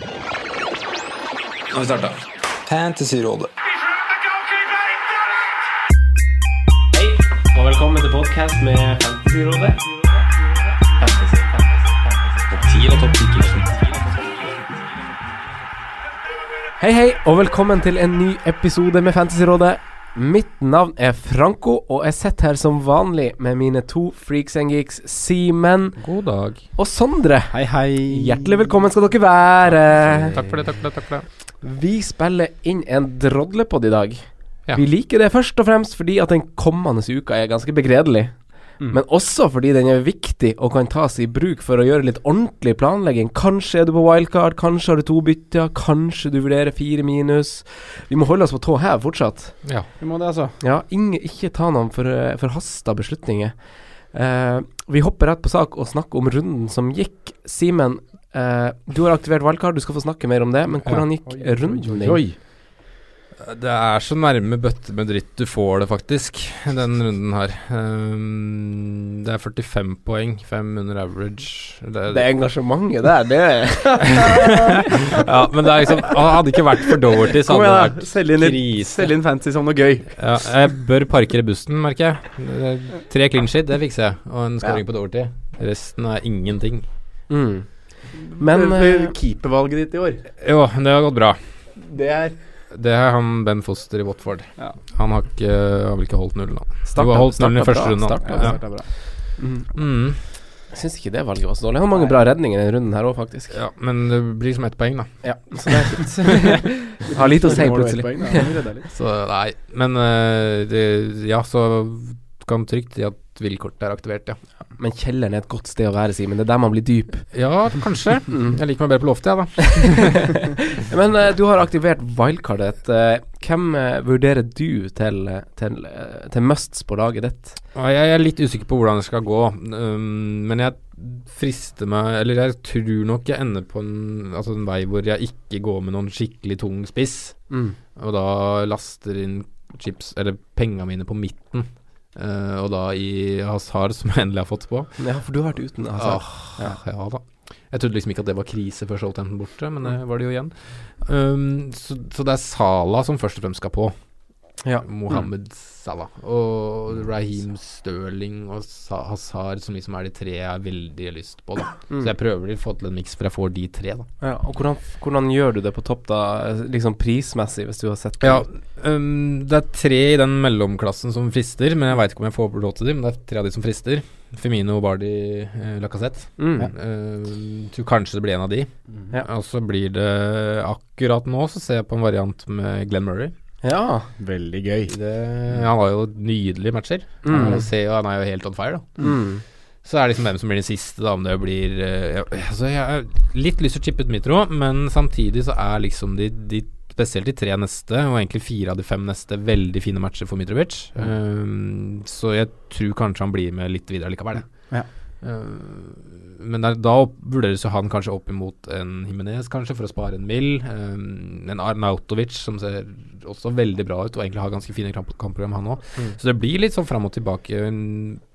Nå har vi starta. Fantasyrådet. Hei, og velkommen til podcast med Fantasyrådet. Fantasy, fantasy, fantasy. Topp 10 eller topp 10 Hei, hei, og velkommen til en ny episode med Fantasyrådet. Mitt navn er Franco, og jeg sitter her som vanlig med mine to freaks and geeks, Simen God dag. og Sondre. Hei, hei. Hjertelig velkommen skal dere være. Takk for det, takk for det. takk for det Vi spiller inn en drodlepod i dag. Ja. Vi liker det først og fremst fordi at den kommende uka er ganske begredelig. Mm. Men også fordi den er viktig og kan tas i bruk for å gjøre litt ordentlig planlegging. Kanskje er du på wildcard, kanskje har du to bytter, kanskje du vurderer fire minus. Vi må holde oss på tå her fortsatt. Ja. Vi må det, altså. Ja, ingen, ikke ta noen for, forhasta beslutninger. Uh, vi hopper rett på sak og snakker om runden som gikk. Simen, uh, du har aktivert wildcard, du skal få snakke mer om det. Men hvordan gikk runden din? Oi. Det er så nærme bøtte med dritt du får det, faktisk, den runden her. Um, det er 45 poeng, 5 under average. Det, Det engasjementet der, det ja, men det er liksom hadde ikke vært for Doverty, så hadde det vært Selg inn, krise. selg inn fancy som noe gøy. Ja, jeg bør parkere bussen, merker jeg. Tre clean sheet, det fikser jeg. Og en scoring på Doverty. Resten er ingenting. mm. Men Men eh, keepervalget ditt i år, Jo, det har gått bra. det er Det er han Ben Foster i Watford. Ja. Han har ikke Har vel ikke holdt nullen, da. starta, Du har holdt nullen i første runde. starta ja, bra. Mm. Mm. Jeg syns ikke det valget var så dårlig. Han har mange bra redninger i denne runden her òg, faktisk. Ja, men det blir som ett poeng, da. Ja, så det er fint. har lite å si plutselig. poeng. Han. Så nei. Men uh, det, ja, så kan trygt si at villkortet er aktivert, ja. Men kjelleren er et godt sted å være, Simen. Det er der man blir dyp. Ja, kanskje. Mm. Jeg liker meg bedre på loftet, jeg, da. Men uh, du har aktivert wildcardet. Uh, hvem uh, vurderer du til, til, til musts på laget ditt? Jeg er litt usikker på hvordan det skal gå, um, men jeg frister meg Eller jeg tror nok jeg ender på en, altså en vei hvor jeg ikke går med noen skikkelig tung spiss, Mm. og da laster inn chips, eller penga mine på midten. Eh, og da i Hazar, som jeg endelig har fått på. Ja, for du har vært uten altså. ja. ja da. Jeg trodde liksom ikke at det var krise før Southampton borte, men det var det jo igjen. Um, så, så det er Sala som først og fremst skal på. Ja. Mohammed Salah. Og Raheem Sterling og Sa Hazard, som liksom er de tre jeg har veldig lyst på. da Mm. Så jeg prøver å få til en miks, for jeg får de tre, da. Ja, og hvordan, hvordan gjør du det på topp, da? Liksom prismessig, hvis du har sett Ja, um, det er tre i den mellomklassen som frister, men jeg veit ikke om jeg får råd til dem. Men det er tre av de som frister. Femino, Bardi, eh, Lacassette. Mm. Uh, tror kanskje det blir en av de. Ja. Og så blir det Akkurat nå så ser jeg på en variant med Glenn Murray. Ja. Veldig gøy. Det, han har jo nydelige matcher. Mm. Han, ser, jo- han er jo helt on fire, da. Mm. Så er det liksom hvem som blir den siste, da. Om det blir uh, altså Jeg har litt lyst til å chippe ut Mitro, men samtidig så er liksom de, de Spesielt de tre neste, og egentlig fire av de fem neste, veldig fine matcher for Mitrovic. Um, så jeg tror kanskje han blir med litt videre likevel, jeg. Ja. Uh, men der, da vurderes jo han kanskje opp imot en Jimenez, kanskje, for å spare en mill. Um, en Arnautovic, som ser også veldig bra ut, og egentlig har ganske fine kamp kampprogram, han òg. Mm. Så det blir litt sånn fram og tilbake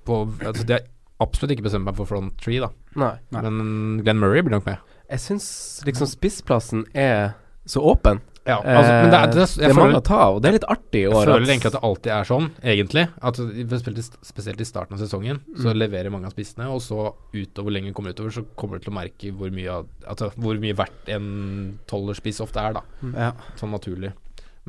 på altså Det er absolutt ikke bestemt meg for front three, da. Nei. Nei. Men Glenn Murray blir nok med. Jeg syns liksom spissplassen er så åpen. Ja, altså, men det er, det, er- Eh, det jeg, er mange å ta av, og det er litt artig i jeg føler egentlig at det alltid er sånn, egentlig. At spesielt, i- starten av sesongen, så Mm. leverer mange av spissene, og så utover lenger kommer utover, så kommer du til å merke hvor mye, altså, hvor mye verdt en tolverspiss ofte er, da. Ja. Sånn naturlig.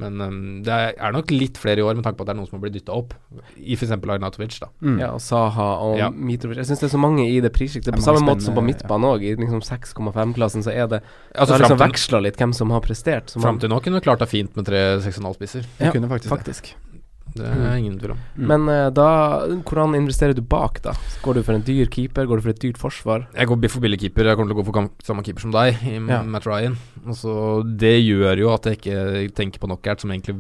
Men um, det er, nok litt flere i år, med tanke på at det er noen som har blitt dytta opp. I f.eks. Arnatovic, da. Mm. Ja, og Saha og Ja. Mitrovic. Jeg syns det er så mange i det prissjiktet. På samme måte som på midtbanen òg. I liksom 6,5-klassen så er det Altså, Det har liksom veksla litt hvem som har prestert. Fram til nå kunne du klart deg fint med tre 6,5-spisser. Du Ja, kunne faktisk, det. faktisk. Det er ingen tvil om. Mm. Men eh, da Hvordan investerer du bak, da? Går du for en dyr keeper? Går du for et dyrt forsvar? Jeg går for billig keeper. Jeg kommer til å gå for samme keeper som deg, i Ja. Matt Ryan. Altså, Det gjør jo at jeg ikke tenker på knockout, som egentlig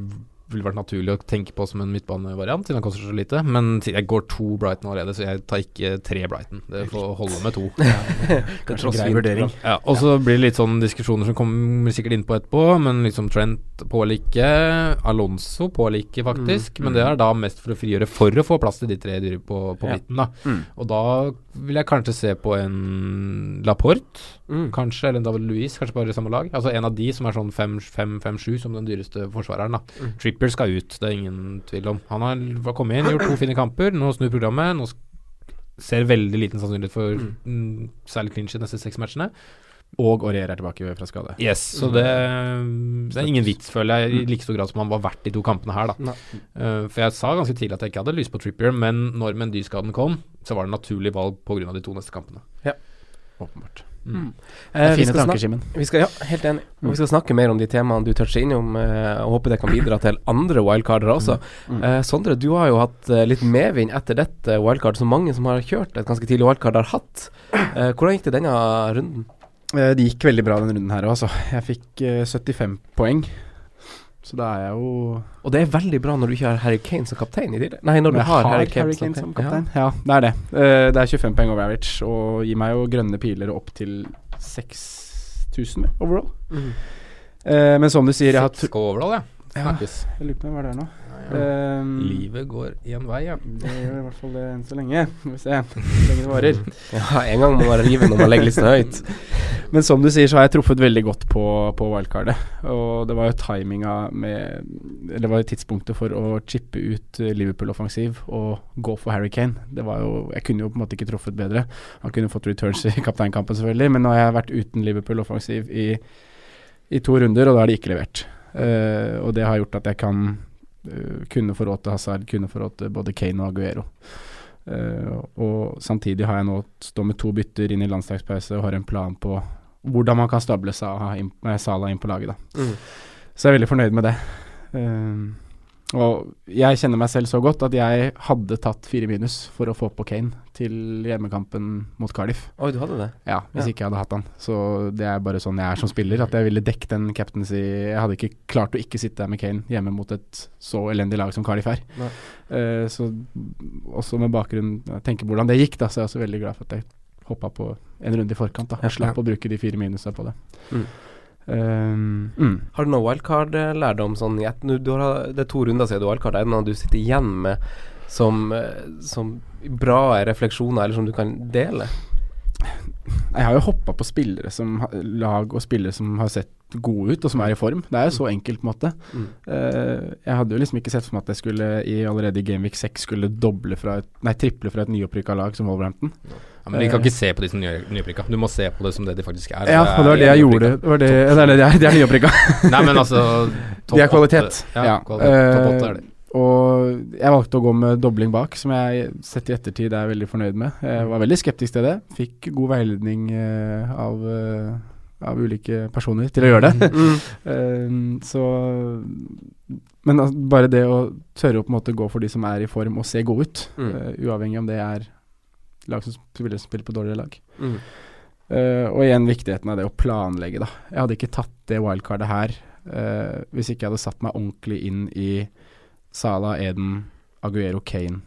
ville vært naturlig å tenke på som en midtbanevariant, siden han koster så lite. Men jeg går to Brighton allerede, så jeg tar ikke tre Brighton. Det får holde med to. Kanskje grei vurdering. Ja, og så blir det litt sånn diskusjoner som kommer sikkert innpå etterpå, men liksom Trent på like, Alonso på like, faktisk. Mm, Men det er da mest for å frigjøre for å få plass til de tre dyre på, på midten, da. Mm. Og da vil jeg kanskje se på en Laporte, Mm. kanskje, eller en David Louise, kanskje bare i samme lag. Altså en av de som er sånn 5-5-7, som den dyreste forsvareren. da Mm. Tripper skal ut, det er ingen tvil om. Han har kommet inn, gjort to fine kamper, nå snur programmet. Nå ser veldig liten sannsynlighet for Mm. særlig clinch de neste seks matchene. Og Aurier er tilbake fra skade. Yes, så det, det er ingen vits, føler jeg, i like stor grad som han var verdt de to kampene her, da. Eh, for jeg sa ganske tidlig at jeg ikke hadde lyst på Trippier, men når Mendy-skaden kom, så var det naturlig valg pga. de to neste kampene. Åpenbart. Mm. Eh, er vi fine tanker, Simen. Ja, helt enig. Og vi skal snakke mer om de temaene du toucher innom, eh, og håper det kan bidra til andre wildcardere også. Mm. Eh, Sondre, du har jo hatt eh, litt medvind etter dette wildcard, som mange som har kjørt et ganske tidlig wildcard, har hatt. Eh, hvordan gikk det denne runden? Eh, Det gikk veldig bra denne runden her òg, altså. Jeg fikk eh, 75 poeng. Så da er jeg jo Og det er veldig bra når du ikke har Harry Kane som kaptein i tillegg. Nei, når du har, har Harry Kane, Kane som kaptein. Ja. Ja. det er det. Uh, det er 25 poeng over average, og gir meg jo grønne piler opp til 6000 overall. Mm. Uh, men som du sier, jeg har Seks overall, ja. ja, Jeg lurer på hva det er nå. Ja. Um, Livet går én vei, ja. Det gjør i hvert fall det enn så lenge. Skal vi se hvor lenge det varer. ja, en gang må man livet når man legger listen høyt. Men som du sier, så har jeg truffet veldig godt på, på wildcardet. Og det var jo timinga med Eller det var jo tidspunktet for å chippe ut Liverpool-offensiv og gå for Harry Kane. Det var jo Jeg kunne jo på en måte ikke truffet bedre. Han kunne fått returns i kapteinkampen, selvfølgelig, men nå har jeg vært uten Liverpool-offensiv i, i to runder, og da har de ikke levert. Uh, og det har gjort at jeg kan kunne få råd til Hazard, kunne få råd til både Kane og Aguero. Uh, og samtidig har jeg nå stå med to bytter inn i landslagspause og har en plan på hvordan man kan stable Salah inn, eh, Salah inn på laget. Da. Mm. Så jeg er veldig fornøyd med det. Eh, og jeg kjenner meg selv så godt at jeg hadde tatt fire minus for å få på Kane til hjemmekampen mot Cardiff. Oi, du hadde det? Ja, hvis Ja. ikke jeg hadde hatt han. Så det er bare sånn jeg er som spiller, at jeg ville dekket den captaincy Jeg hadde ikke klart å ikke sitte der med Kane hjemme mot et så elendig lag som Cardiff er. Eh, så også med bakgrunn Jeg tenker hvordan det gikk, da, så jeg er også veldig glad for at jeg hoppa på en runde i forkant. da Jeg slapp ja. å bruke de fire minusa på det. Mm. Um, mm. Har du noe wildcard-lærdom sånn i ett Det er to runder siden du wildcard. Er det noe du sitter igjen med som, eh, som bra refleksjoner, eller som du kan dele? Jeg har jo hoppa på spillere som lag og spillere som har sett gode ut, og som er i form. Det er jo så enkelt, på en måte. Mm. Eh, jeg hadde jo liksom ikke sett for meg at jeg skulle i allerede i Gameweek 6 skulle doble fra et, nei, triple fra et nyopprykka lag som Wolverhampton. Ja, men Vi kan ikke se på de som nyopprykka. Du må se på det som det de faktisk er. Ja, det var det jeg gjorde. Det, det, det er det de er, de nyopprykka. Nei, men altså De er kvalitet. Ja, Ja, kvalitet. Topp åtte er det. Og jeg valgte å gå med dobling bak, som jeg sett i ettertid er veldig fornøyd med. Jeg var veldig skeptisk til det. Fikk god veiledning eh, av, eh, av ulike personer til å gjøre det. Mm. Eh, så Men bare det å tørre å på en måte gå for de som er i form og se gode ut, Mm. uavhengig om det er lag som spiller, spiller på dårligere lag. Mm. Og igjen viktigheten av det å planlegge, da. Jeg hadde ikke tatt det wildcardet her hvis ikke jeg hadde satt meg ordentlig inn i Sala, Eden, Aguero, Kane.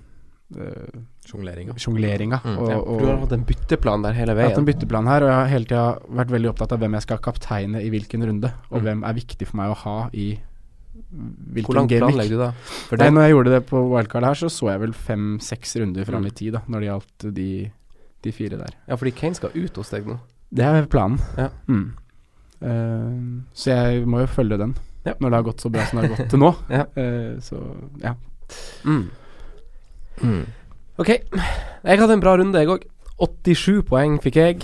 Uh, Sjongleringa. Sjongleringa. Mm, og, Ja, du har hatt en bytteplan der hele veien. jeg har hatt en bytteplan her, og jeg har hele tida vært veldig opptatt av hvem jeg skal kapteine i hvilken runde, og Mm. hvem er viktig for meg å ha i hvilken Hvor langt planlegger du da? For Nei, det, når jeg gjorde det på wildcard her, så så jeg vel fem-seks runder fram Mm. i tid, da, når det gjaldt de, de fire der. ja, fordi Kane skal ut hos deg nå. Det er planen. Ja. Mm. Uh, så jeg må jo følge den, Ja. når det har gått så bra som det har gått til nå. Ja. Uh, så ja. Mm. Mm. Ok, jeg hadde en bra runde, jeg òg. 87 poeng fikk jeg.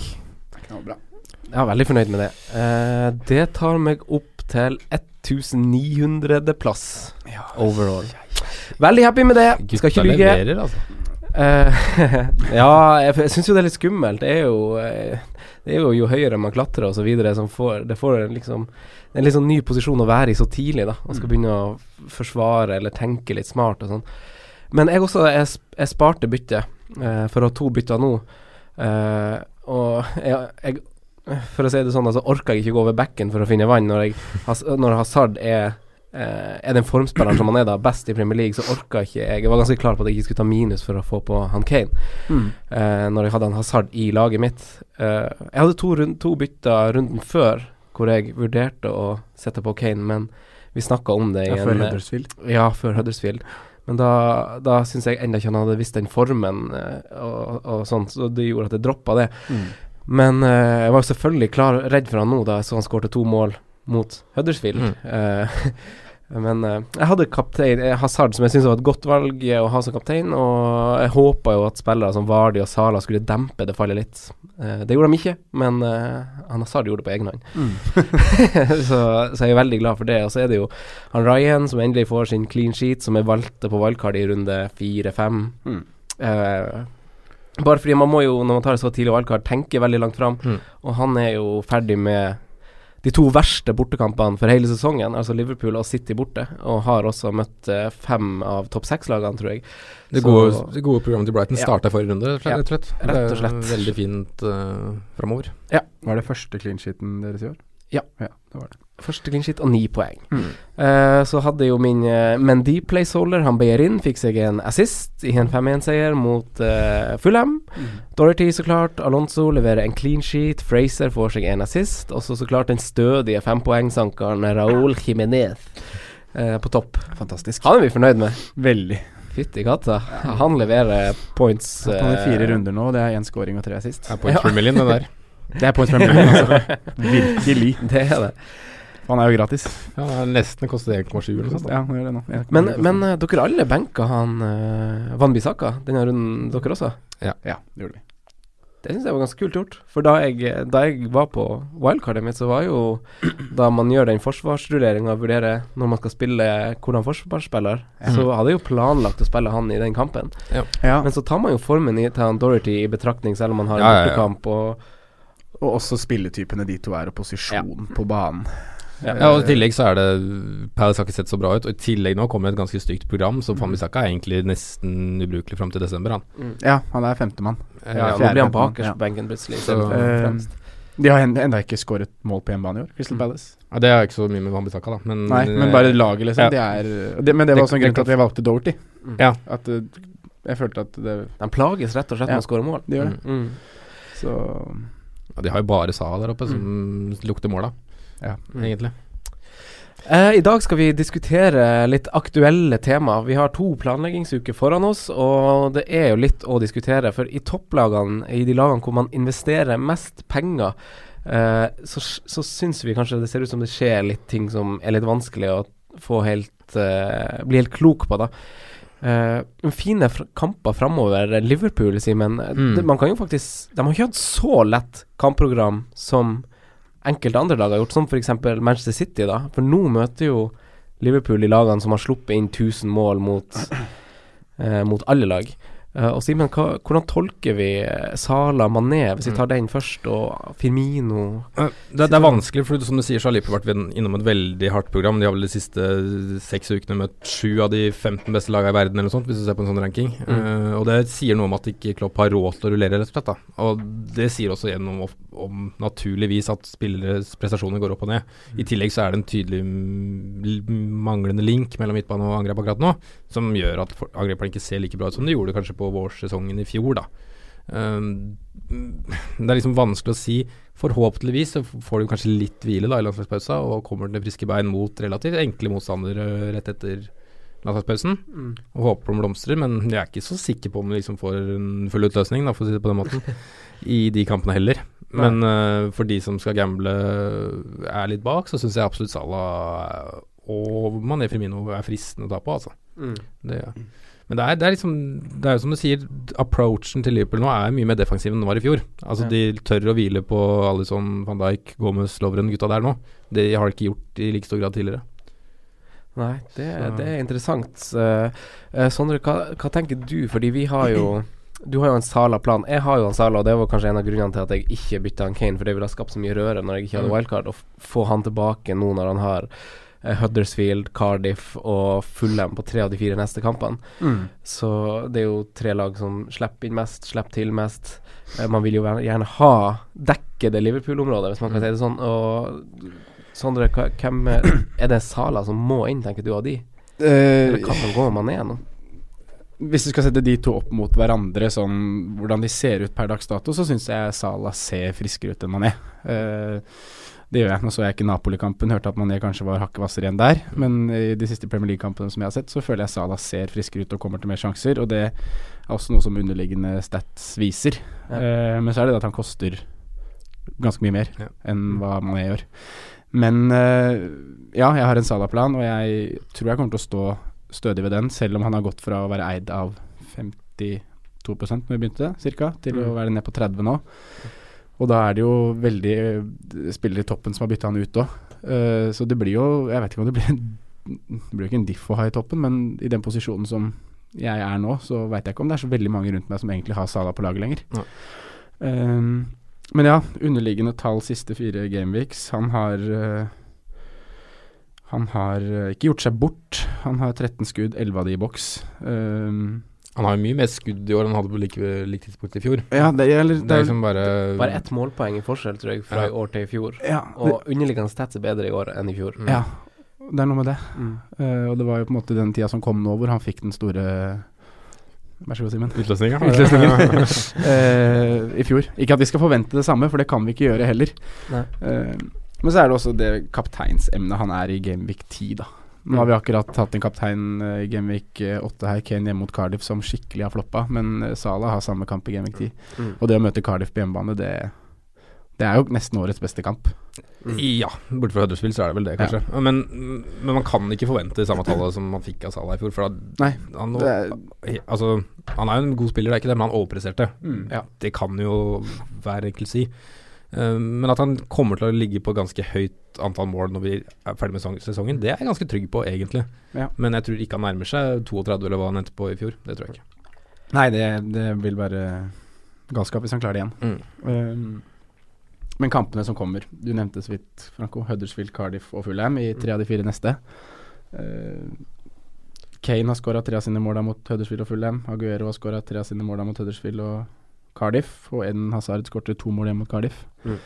Knallbra. Jeg er veldig fornøyd med det. Uh, det tar meg opp til 1900.-plass overall. Veldig happy med det. Skal ikke Gutta lyge. leverer, altså. Eh, ja, jeg, jeg syns jo det er litt skummelt. Det er jo eh, Det er jo jo høyere man klatrer videre som får Det får liksom Det er en litt sånn ny posisjon å være i så tidlig, da. Man skal Mm. begynne å forsvare eller tenke litt smart og sånn. Men jeg også Jeg, jeg sparte byttet eh, for å ha to bytter nå. Eh, og jeg, jeg For å si det sånn, altså orker jeg ikke gå over bekken for å finne vann når, jeg, når Hazard er er den formspilleren som han er da, best i Premier League, så orka ikke jeg Jeg var ganske klar på at jeg ikke skulle ta minus for å få på han Kane, Mm. uh, når jeg hadde han Hazard i laget mitt. Uh, jeg hadde to, rund, to bytter runden før hvor jeg vurderte å sette på Kane, men vi snakka om det i Ja, Før eh, Huddersfield. Ja, før Huddersfield. Men da, da syns jeg ennå ikke han hadde visst den formen uh, og, og sånt, så det gjorde at jeg droppa det. Mm. Men eh, jeg var selvfølgelig klar, redd for han nå da jeg så han skårte to mål mot Huddersfield. Mm. Uh, men uh, jeg hadde kaptein eh, Hazard, som jeg syns var et godt valg å ha som kaptein. Og jeg håpa jo at spillere som Vardi og Sala skulle dempe det fallet litt. Uh, det gjorde de ikke, men han Hazard gjorde det på egen hånd. Mm. så, så jeg er veldig glad for det. Og så er det jo han Ryan som endelig får sin clean sheet, som er valgte på valgkart i runde fire-fem. Mm. Bare fordi man må jo, når man tar et så tidlig valgkart, tenke veldig langt fram. Mm. Og han er jo ferdig med de to verste bortekampene for hele sesongen, altså Liverpool og City borte. Og har også møtt eh, fem av topp seks-lagene, tror jeg. Det Så- gode, det gode programmet til Brighton Ja. starta forrige runde, rett og slett. rett og slett. Det er veldig fint uh, framover. Var det første clean sheeten deres i år? Ja. ja det var det. Første clean sheet og ni poeng. Mm. Uh, så hadde jo min uh, Mendy placeholder, han Beyerin, fikk seg en assist i en 5-1-seier mot uh, Fulham. Dorothy, så klart. Alonso leverer en clean sheet. Fraser får seg en assist. Og så så klart den stødige fempoengsankeren Raúl Jiménez uh, på topp. Fantastisk. Han er vi fornøyd med. Veldig. Fytti katta. Han leverer points. Han er fire eh, runder nå, det er én scoring og tre assist. Det er points per million, det der. Det er points per million, altså. Virkelig. Det er det. Han er jo gratis. Ja, nesten kostet 1,7 eller noe sånt. Ja, han gjør det nå. Men, men eh, dere alle benka han uh, Van Bissaka denne runden, dere også? Ja, det gjorde vi. Det syns jeg var ganske kult gjort. For da jeg, da jeg var på wildcardet mitt, så var jo da man gjør den forsvarsrulleringa og vurderer når man skal spille hvordan forsvarsspiller, Ja. så hadde jeg jo planlagt å spille han i den kampen. Ja, Men så tar man jo formen i, til han Dorothy i betraktning, selv om han har en Ja, ja, ja. bortekamp. Og, og også spilletypene de to er, og posisjon på banen. Ja. Ja, og I tillegg så er det Palace har ikke sett så bra ut. Og I tillegg nå kommer et ganske stygt program, så Mm. Fambisaka er egentlig nesten ubrukelig fram til desember. Han. Ja, han er femtemann. ja, ja, nå blir han bak bakerst på benken plutselig. Så- Eh, fremst. De har ennå ikke skåret mål på hjemmebane i år, Crystal Mm. Palace. Ja, det er ikke så mye med Fambisaka, da. Men, Nei, men bare laget, liksom. Ja. De er, de, men det var også en grunn til at vi valgte. Mm. Ja. At eh, jeg følte at det De plages rett og slett Ja. med å skåre mål. De gjør det. Mm. Så Ja, de har jo bare Saha der oppe, som lukter mål av, ja. Mm. egentlig. Eh, I dag skal vi diskutere litt aktuelle tema. Vi har to planleggingsuker foran oss, og det er jo litt å diskutere. For i topplagene, i de lagene hvor man investerer mest penger, eh, så, så syns vi kanskje det ser ut som det skjer litt ting som er litt vanskelig å få helt eh, bli helt klok på, da. Uh, fine fr kamper framover. Liverpool, Simen. Mm. Man kan jo faktisk De har ikke hatt så lett kampprogram som enkelte andre lag har gjort, som f.eks. Manchester City, da. For nå møter jo Liverpool de lagene som har sluppet inn 1000 mål mot, eh, mot alle lag. Eh, og Simen, hvordan tolker vi eh, Sala, Mané, hvis vi tar den først, og Firmino Eh, Det, det er vanskelig, for som du sier, så har Liverpool vært innom et veldig hardt program. De har vel de siste seks ukene møtt sju av de 15 beste lagene i verden, eller noe sånt, hvis du ser på en sånn ranking. Eh, og det sier noe om at ikke Klopp har råd til å rullere, rett og slett. Da. Og det sier også gjennom om, om naturligvis at spilleres prestasjoner går opp og ned. I tillegg så er det en tydelig mm, manglende link mellom midtbane og angrep akkurat nå, som gjør at for- ikke ser like bra ut som de gjorde kanskje på vårsesongen i fjor, da. Um, det er liksom vanskelig å si. Forhåpentligvis så får du kanskje litt hvile da i landslagspausa, og kommer til friske bein mot relativt enkle motstandere rett etter landslagspausen. Og håper de blomstrer, men jeg er ikke så sikker på om de liksom får en full utløsning, da, for å si det på den måten, i de kampene heller. Men uh, for de som skal gamble er litt bak, så syns jeg absolutt Salah og Mané Firmino er fristende å ta på, altså. Det, men det er, det er liksom Det er jo som du sier, approachen til Liverpool nå er mye mer defensiv enn den var i fjor. Altså Ja. De tør å hvile på Alison, van Dijk, Gomez, Lovren, gutta der nå. Det har de ikke gjort i like stor grad tidligere. Nei, det, det er interessant. Uh, Sondre, hva, hva tenker du? Fordi vi har jo Du har jo en Sala-plan. Jeg har jo en Sala, og det var kanskje en av grunnene til at jeg ikke bytta han Kane, for det ville ha skapt så mye røre når jeg ikke hadde Mm. wildcard. Å få han tilbake nå når han har Huddersfield, Cardiff og Fulham på tre av de fire neste kampene. Mm. Så det er jo tre lag som slipper inn mest, slipper til mest. Eh, man vil jo gjerne- ha dekke det Liverpool-området, hvis man kan si det sånn. Og Sondre, hvem er, det Sala som må inn, tenker du, av de? Eh, Eller går man gå nå? hvis du skal sette de to opp mot hverandre, sånn hvordan de ser ut per dags dato, så syns jeg Salah ser friskere ut enn man er. Uh, det gjør jeg. Nå så jeg ikke Napoli-kampen, hørte at Mané kanskje var hakket hvassere igjen der. Men i de siste Premier League-kampene som jeg har sett, så føler jeg Salah ser friskere ut og kommer til mer sjanser. Og det er også noe som underliggende stats viser. Ja. Uh, men så er det det at han koster ganske mye mer Ja. enn hva Mané gjør. Men uh, ja, jeg har en Salah-plan, og jeg tror jeg kommer til å stå stødig ved den, selv om han har gått fra å være eid av 52% når vi begynte, cirka, til å Mm. være ned på 30 nå. Og da er det jo veldig eh, spillere i toppen som har bytta han ut òg. så det blir jo Jeg vet ikke om det blir en Det blir jo ikke en diff å ha i toppen, men i den posisjonen som jeg er nå, så veit jeg ikke om det er så veldig mange rundt meg som egentlig har Sala på laget lenger. Ja. Um, men ja, underliggende tall siste fire gameweeks. Han har uh, Han har uh, ikke gjort seg bort. Han har 13 skudd, 11 av de i boks. Um, Han har jo mye mer skudd i år enn han hadde på like, like tidspunkt i fjor. ja, det, gjelder Det er liksom bare Bare ett målpoeng i forskjell, tror jeg, fra Ja. i år til i fjor. ja, det, Og underliggende stats er bedre i år enn i fjor. Mm. ja, det er noe med det. Mm. Uh, og det var jo på en måte den tida som kom nå, hvor han fikk den store Vær så god, Simen. Utløsninga. Eh, I fjor. Ikke at vi skal forvente det samme, for det kan vi ikke gjøre heller. Eh, men så er det også det kapteinsemnet han er i Gamevik 10, da. Nå har vi akkurat hatt en kaptein eh, i Gameweek 8 her, Kane hjemme mot Cardiff, som skikkelig har floppa. Men eh, Salah har samme kamp i Gameweek 10. Mm. Og det å møte Cardiff på hjemmebane, det, det er jo nesten årets beste kamp. Mm. Ja, bortsett fra Huddersfield så er det vel det, kanskje. Men, men man kan ikke forvente samme tallet som man fikk av Salah i fjor. For da, Nei, han, det er- altså, han er jo en god spiller, det er ikke det, men han overpresterte. Mm. Ja, det kan jo hver enkelt si. Eh, men at han kommer til å ligge på ganske høyt antall mål når vi er ferdig med sesongen, det er jeg ganske trygg på, egentlig. Ja. Men jeg tror ikke han nærmer seg 32, eller hva han endte på i fjor. Det tror jeg ikke. Nei, det, det vil være galskap hvis han klarer det igjen. Mm. Um, men kampene som kommer Du nevnte så vidt Franco Huddersfield, Cardiff og Fulham i tre av de fire neste. Uh, Kane har skåra tre av sine mål mot Huddersfield og Fulham. Aguero har skåra tre av sine mål mot Huddersfield og Cardiff. Og Eden Hazard skårte to mål hjemme mot Cardiff. Mm.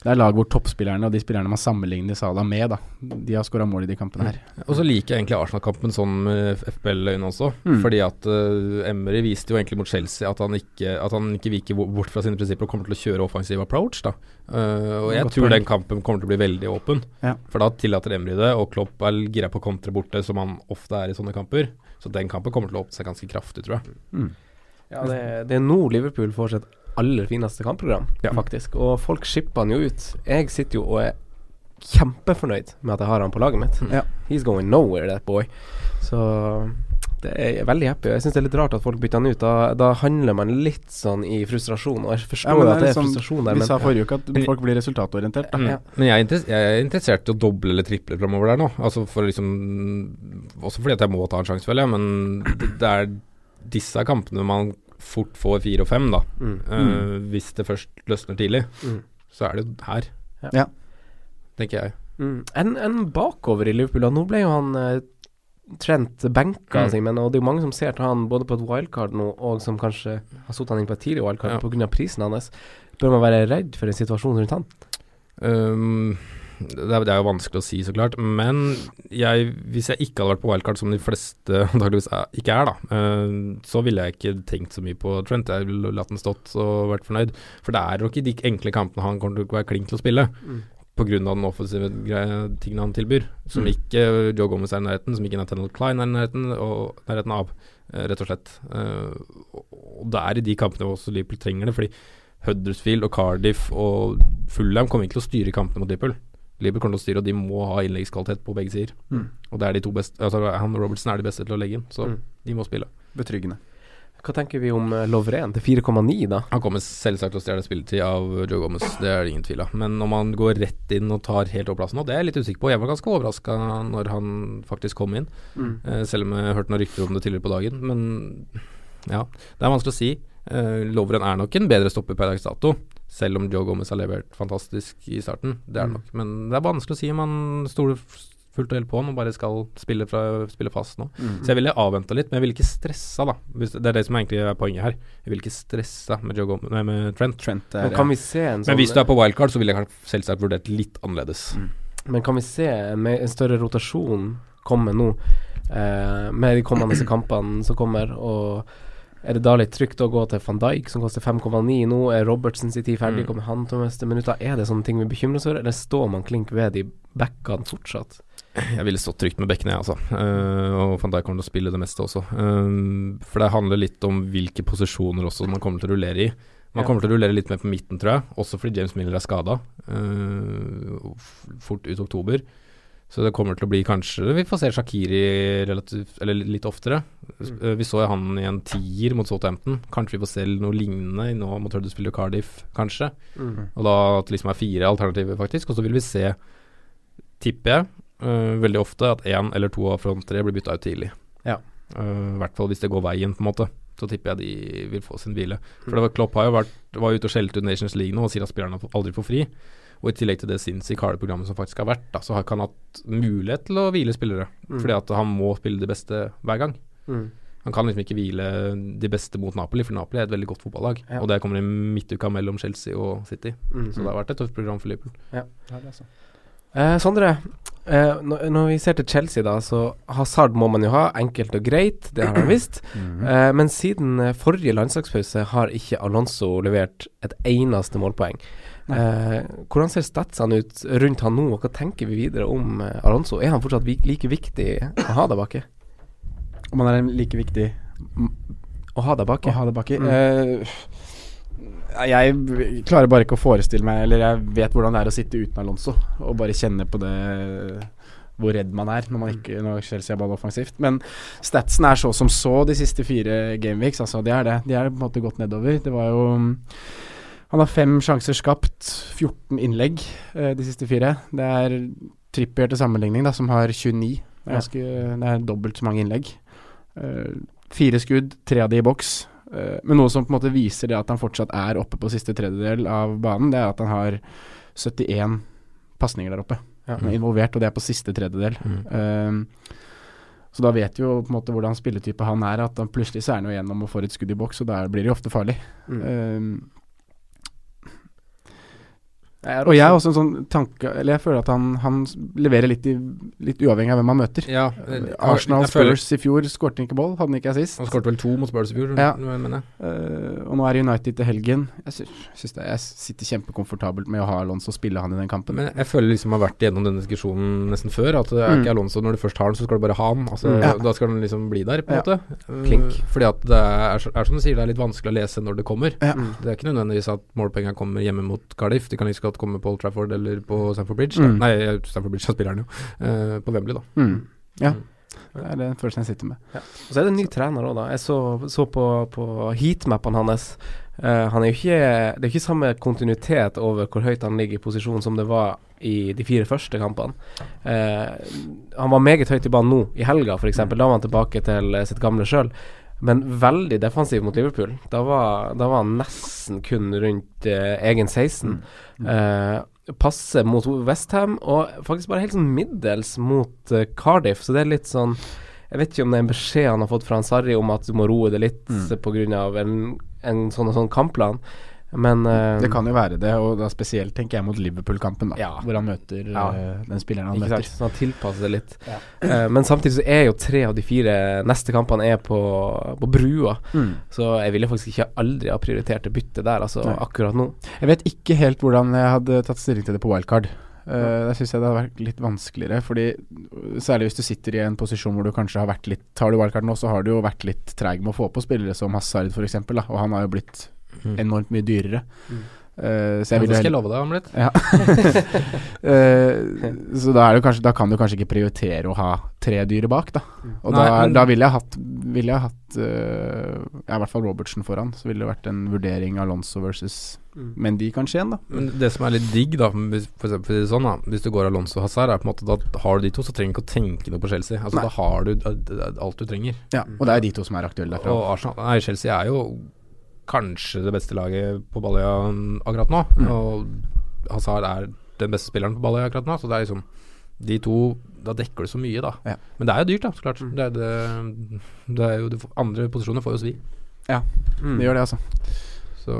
Det er lag hvor toppspillerne og de spillerne man sammenligner Salah med, da de har skåra mål i de kampene her. Og så liker jeg egentlig Arsenal-kampen sånn med FBL-øyne også. Mm. Fordi at uh, Emery viste jo egentlig mot Chelsea at han ikke, at han ikke viker bort fra sine prinsipper og kommer til å kjøre offensiv approach. da Uh, og jeg Godt tror den kampen kommer til å bli veldig åpen. Ja. For da tillater Emery det, og Klopp er gira på kontre borte, som han ofte er i sånne kamper. Så den kampen kommer til å åpne seg ganske kraftig, tror jeg. Mm. Ja, det, det er nå Liverpool får sitt aller fineste kampprogram, Ja. faktisk. Og folk shipper han jo ut. Jeg sitter jo og er kjempefornøyd med at jeg har han på laget mitt. Ja. He's going nowhere, that boy. Så det er veldig happy. Jeg syns det er litt rart at folk bytter han ut. Da, da handler man litt sånn i frustrasjon, og jeg forstår ja, det at det er liksom- frustrasjon der, Vi sa forrige uke at folk blir resultatorientert. Da. Mm. Ja. Men jeg er, jeg er interessert i å doble eller triple framover der nå. Altså for liksom Også fordi at jeg må ta en sjanse, føler jeg, men det, det er disse kampene man fort får fire og fem, da. mm. Uh, hvis det først løsner tidlig, Mm. så er det jo her. Ja. Tenker jeg. Mm. En, en bakover i Liverpool. og Nå ble jo han eh, Trent benka, Mm. Simen, og det er jo mange som ser til han både på et wildcard nå, og som kanskje har satt han inn på et tidlig wildcard Ja. på pga. prisen hans. Bør man være redd for en situasjon rundt han? Um, det, er, det er jo vanskelig å si, så klart. Men jeg, hvis jeg ikke hadde vært på wildcard, som de fleste antakeligvis ikke er, da, eh, så ville jeg ikke tenkt så mye på Trent. Jeg ville latt den stått og vært fornøyd. For det er jo ikke de enkle kampene han kommer til å være klink til å spille. Mm. Av den offensive tingene han tilbyr, som Mm. ikke Joe Gomez er i nærheten, som ikke Nathaniel Klein er i nærheten, og nærheten av, eh, rett og slett. Eh, og- og det er i de kampene hvor også Liverpool trenger det, fordi Huddersfield og Cardiff og Fulham kommer ikke til å styre kampene mot Liverpool. Liverpool kommer til å styre, og de må ha innleggskvalitet på begge sider. Mm. Og det er de to beste Altså Han og Robertson er de beste til å legge inn, så Mm. de må spille. Betryggende. Hva tenker vi om uh, Lovren til 4,9, da? Han kommer selvsagt til å stjele spilletid av Joe Gomez, det er det ingen tvil av. Men om han går rett inn og tar helt over plassen nå, det er jeg litt usikker på. Jeg var ganske overraska når han faktisk kom inn, mm. selv om jeg hørte noen rykter om det tidligere på dagen. Men ja, det er vanskelig å si. Eh, Lovren er nok en bedre stopper per dags dato, selv om Joe Gomez har levert fantastisk i starten. Det er det Mm. nok. Men det er vanskelig å si om han stoler fullt og helt på han og bare skal spille, fra, spille fast nå. Mm. Så jeg ville avventa litt, men jeg ville ikke stressa, da. Hvis, det er det som egentlig er poenget her. Jeg ville ikke stressa med, Joe Gomez, nei, med Trent. Trent er Men kan vi se en sånn Men hvis du er på wildcard, så ville jeg selvsagt vurdert litt annerledes. Mm. Men kan vi se en, en større rotasjon komme nå? eh, med de kommende kampene som kommer. Og er det da litt trygt å gå til van Dijk, som koster 5,9 nå? Er Robertsen sin tid ferdig? Mm. Kommer han til å miste minutter? Er det sånne ting vi bekymrer oss over, eller står man klink ved de backene fortsatt? Jeg ville stått trygt med bekkene, jeg, altså. Uh, og van Dijk kommer til å spille det meste også. Uh, for det handler litt om hvilke posisjoner også man kommer til å rullere i. Man kommer til å rullere litt mer på midten, tror jeg. Også fordi James Miller er skada. fort ut oktober. Så det kommer til å bli kanskje Vi får se Shakiri relativt, eller litt oftere. Mm. Vi så han i en tier mot Southampton. Kanskje vi får se noe lignende nå mot Huddersfield og Cardiff, kanskje. Og da at det liksom er fire alternativer, faktisk. Og så vil vi se, tipper jeg, uh, veldig ofte at én eller to av front tre blir bytta ut tidlig. Ja. Uh, I hvert fall hvis det går veien, på en måte. Så tipper jeg de vil få sin hvile. For det var, Klopp har jo vært var ute og skjelte ut Nations League nå og sier at spillerne aldri får fri. Og i tillegg til det sinnssykt harde programmet som faktisk har vært, da, så har ikke han hatt mulighet til å hvile spillere. Mm. Fordi at han må spille de beste hver gang. Mm. Han kan liksom ikke hvile de beste mot Napoli, for Napoli er et veldig godt fotballag. Ja. Og det kommer i midtuka mellom Chelsea og City. Mm. Så det har vært et tøft program for Liverpool. Ja. Eh, Sondre, eh, når, når vi ser til Chelsea, da, så Hazard må man jo ha. Enkelt og greit, det har han visst. Mhm. Eh, men siden eh, forrige landslagspause har ikke Alonso levert et eneste målpoeng. Eh, hvordan ser statsene ut rundt han nå, og hva tenker vi videre om eh, Alonso? Er han fortsatt like viktig å ha der baki? Om han er like viktig Å ha der baki? å ha der baki. Mm. Eh, jeg klarer bare ikke å forestille meg Eller jeg vet hvordan det er å sitte uten Alonso og bare kjenne på det hvor redd man er når, man ikke, når Chelsea har ball offensivt. Men statsen er så som så de siste fire gameweeks. Altså, de er det. De er på en måte gått nedover. Det var jo Han har fem sjanser skapt, 14 innlegg eh, de siste fire. Det er Trippier til sammenligning, da, som har 29. Det er, ganske, det er dobbelt så mange innlegg. Eh, fire skudd, tre av de i boks. Eh, men noe som på en måte viser det at han fortsatt er oppe på siste tredjedel av banen, det er at han har 71 pasninger der oppe. Ja. Han er involvert, og det er på siste tredjedel. Um, så da vet vi jo på en måte hvordan spilletype han er, at han plutselig så er han jo gjennom og får et skudd i boks, og da blir det jo ofte farlig. Mm. Um, Jeg er og jeg har også- en sånn tanke Eller jeg føler at han, han leverer litt, i, litt uavhengig av hvem han møter. Ja, Arsenal jeg Spurs i fjor skårte ikke ball, hadde han ikke assist. Han skåret vel to mot Spurs i fjor, Ja. mener jeg. Uh, og nå er United til helgen. Jeg, sy synes det, jeg sitter kjempekomfortabelt med å ha Alonso spille han i den kampen. Men jeg føler liksom jeg har vært igjennom denne diskusjonen nesten før. At det er Mm. ikke Alonso når du først har den, så skal du bare ha den. Altså, Mm. Ja. Da skal den liksom bli der, på en Ja. måte. Uh, Klink. Fordi at det er, er som du sier, det er litt vanskelig å lese når det kommer. Mm. Det er ikke nødvendigvis at målpengene kommer hjemme mot Cardiff. De kan like godt komme på Old Trafford eller på Stamford Bridge. Mm. Nei, Stamford Bridge, da spiller han jo. Uh, på Wembley, da. Mm. Ja, Mm. det er den følelsen jeg sitter med. Og så er det en ny trener òg, da. Jeg så, så på, på heatmappene hans. Uh, han er jo ikke Det er ikke samme kontinuitet over hvor høyt han ligger i posisjon som det var i de fire første kampene. Uh, han var meget høyt i banen nå, i helga f.eks. Da var han tilbake til sitt gamle sjøl. Men veldig defensiv mot Liverpool. Da var, da var han nesten kun rundt eh, egen 16. Mm. Eh, passe mot Westham, og faktisk bare helt sånn middels mot eh, Cardiff. Så det er litt sånn Jeg vet ikke om det er en beskjed han har fått fra Sarri om at du må roe det litt Mm. mm. pga. en, en sånn og sånn kampplan. Men uh, Det kan jo være det, og da spesielt tenker jeg mot Liverpool-kampen, da. Ja. Hvor han møter Ja. uh, den spilleren han ikke møter. sant? Så han tilpasser seg litt. Ja. Uh, men samtidig så er jo tre av de fire neste kampene er på, på brua. Mm. Så jeg ville faktisk ikke aldri ha prioritert det byttet der, altså Nei. akkurat nå. Jeg vet ikke helt hvordan jeg hadde tatt stilling til det på wildcard. Uh, der syns jeg det hadde vært litt vanskeligere, fordi særlig hvis du sitter i en posisjon hvor du kanskje har vært litt Tar du wildcard nå, så har du jo vært litt treig med å få på spillere som Hazard f.eks., og han har jo blitt. Enormt mye dyrere. Mm. Uh, så Ja, jeg det ville skal jeg love deg om litt. ja. uh, så da, er det kanskje, da kan du kanskje ikke prioritere å ha tre dyre bak, da. Og Nei, da, men- da ville jeg hatt, ville jeg hatt uh, ja, i hvert fall Robertsen foran. Så ville det vært en vurdering Alonso versus Mm. Mendy kanskje igjen, da. Men det som er litt digg, da, hvis, for eksempel, det sånn, da, hvis du går Alonso og Hazard, er på en måte da har du de to, så trenger du ikke å tenke noe på Chelsea. Altså Nei. Da har du alt du trenger. Ja, og det er de to som er aktuelle derfra. Og Arsenal Nei, Chelsea er jo kanskje det beste laget på Balløya akkurat nå. Mm. Og Hazard er den beste spilleren på Balløya akkurat nå, så det er liksom de to Da dekker du så mye, da. Ja. Men det er jo dyrt, da, så klart. Mm. Det er, det, det er jo det, Andre posisjoner får jo svi. Mm. Det gjør det, altså. Så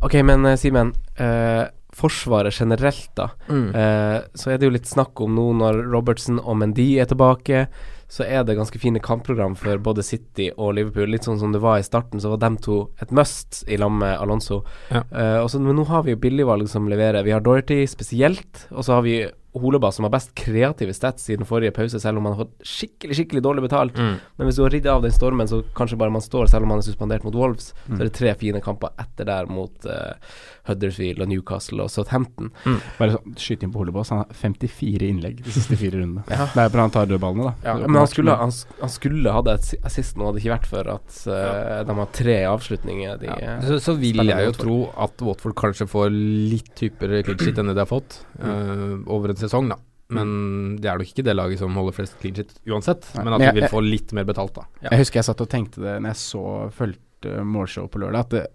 Ok, men eh, Simen. eh, forsvaret generelt, da. Mm. Eh, så er det jo litt snakk om nå når Robertson og Mendy er tilbake, så er det ganske fine kampprogram for både City og Liverpool. Litt sånn som det var i starten, så var dem to et must i lag med Alonso. Ja. Uh, også, men nå har vi jo billigvalg som leverer. Vi har Dorothy spesielt, og så har vi Holeba som har best kreative stats siden forrige pause, selv om han har fått skikkelig skikkelig dårlig betalt. Mm. Men hvis du har ridd av den stormen, så kanskje bare man står, selv om man er suspendert mot Wolves. Så er det tre fine kamper etter der mot uh, Huddersfield og Newcastle og Southampton. Bare skyt inn på Holebås. Han har 54 innlegg de siste fire rundene. Ja. Det er bare han tar dødballene, da. Ja, men han skulle, han, han skulle hatt et assist nå, hadde det ikke vært for at eh, de har tre avslutninger. De, Ja. eh, Så, så vil jeg jo tro at Watford kanskje får litt typer clean enn det de har fått Uh, over en sesong, da. Men det er nok ikke det laget som holder flest clean shit uansett. Nei, Men at jeg- vil få litt mer betalt, da. Ja. Jeg husker jeg satt og tenkte det når jeg så fulgte målshow på lørdag, at det,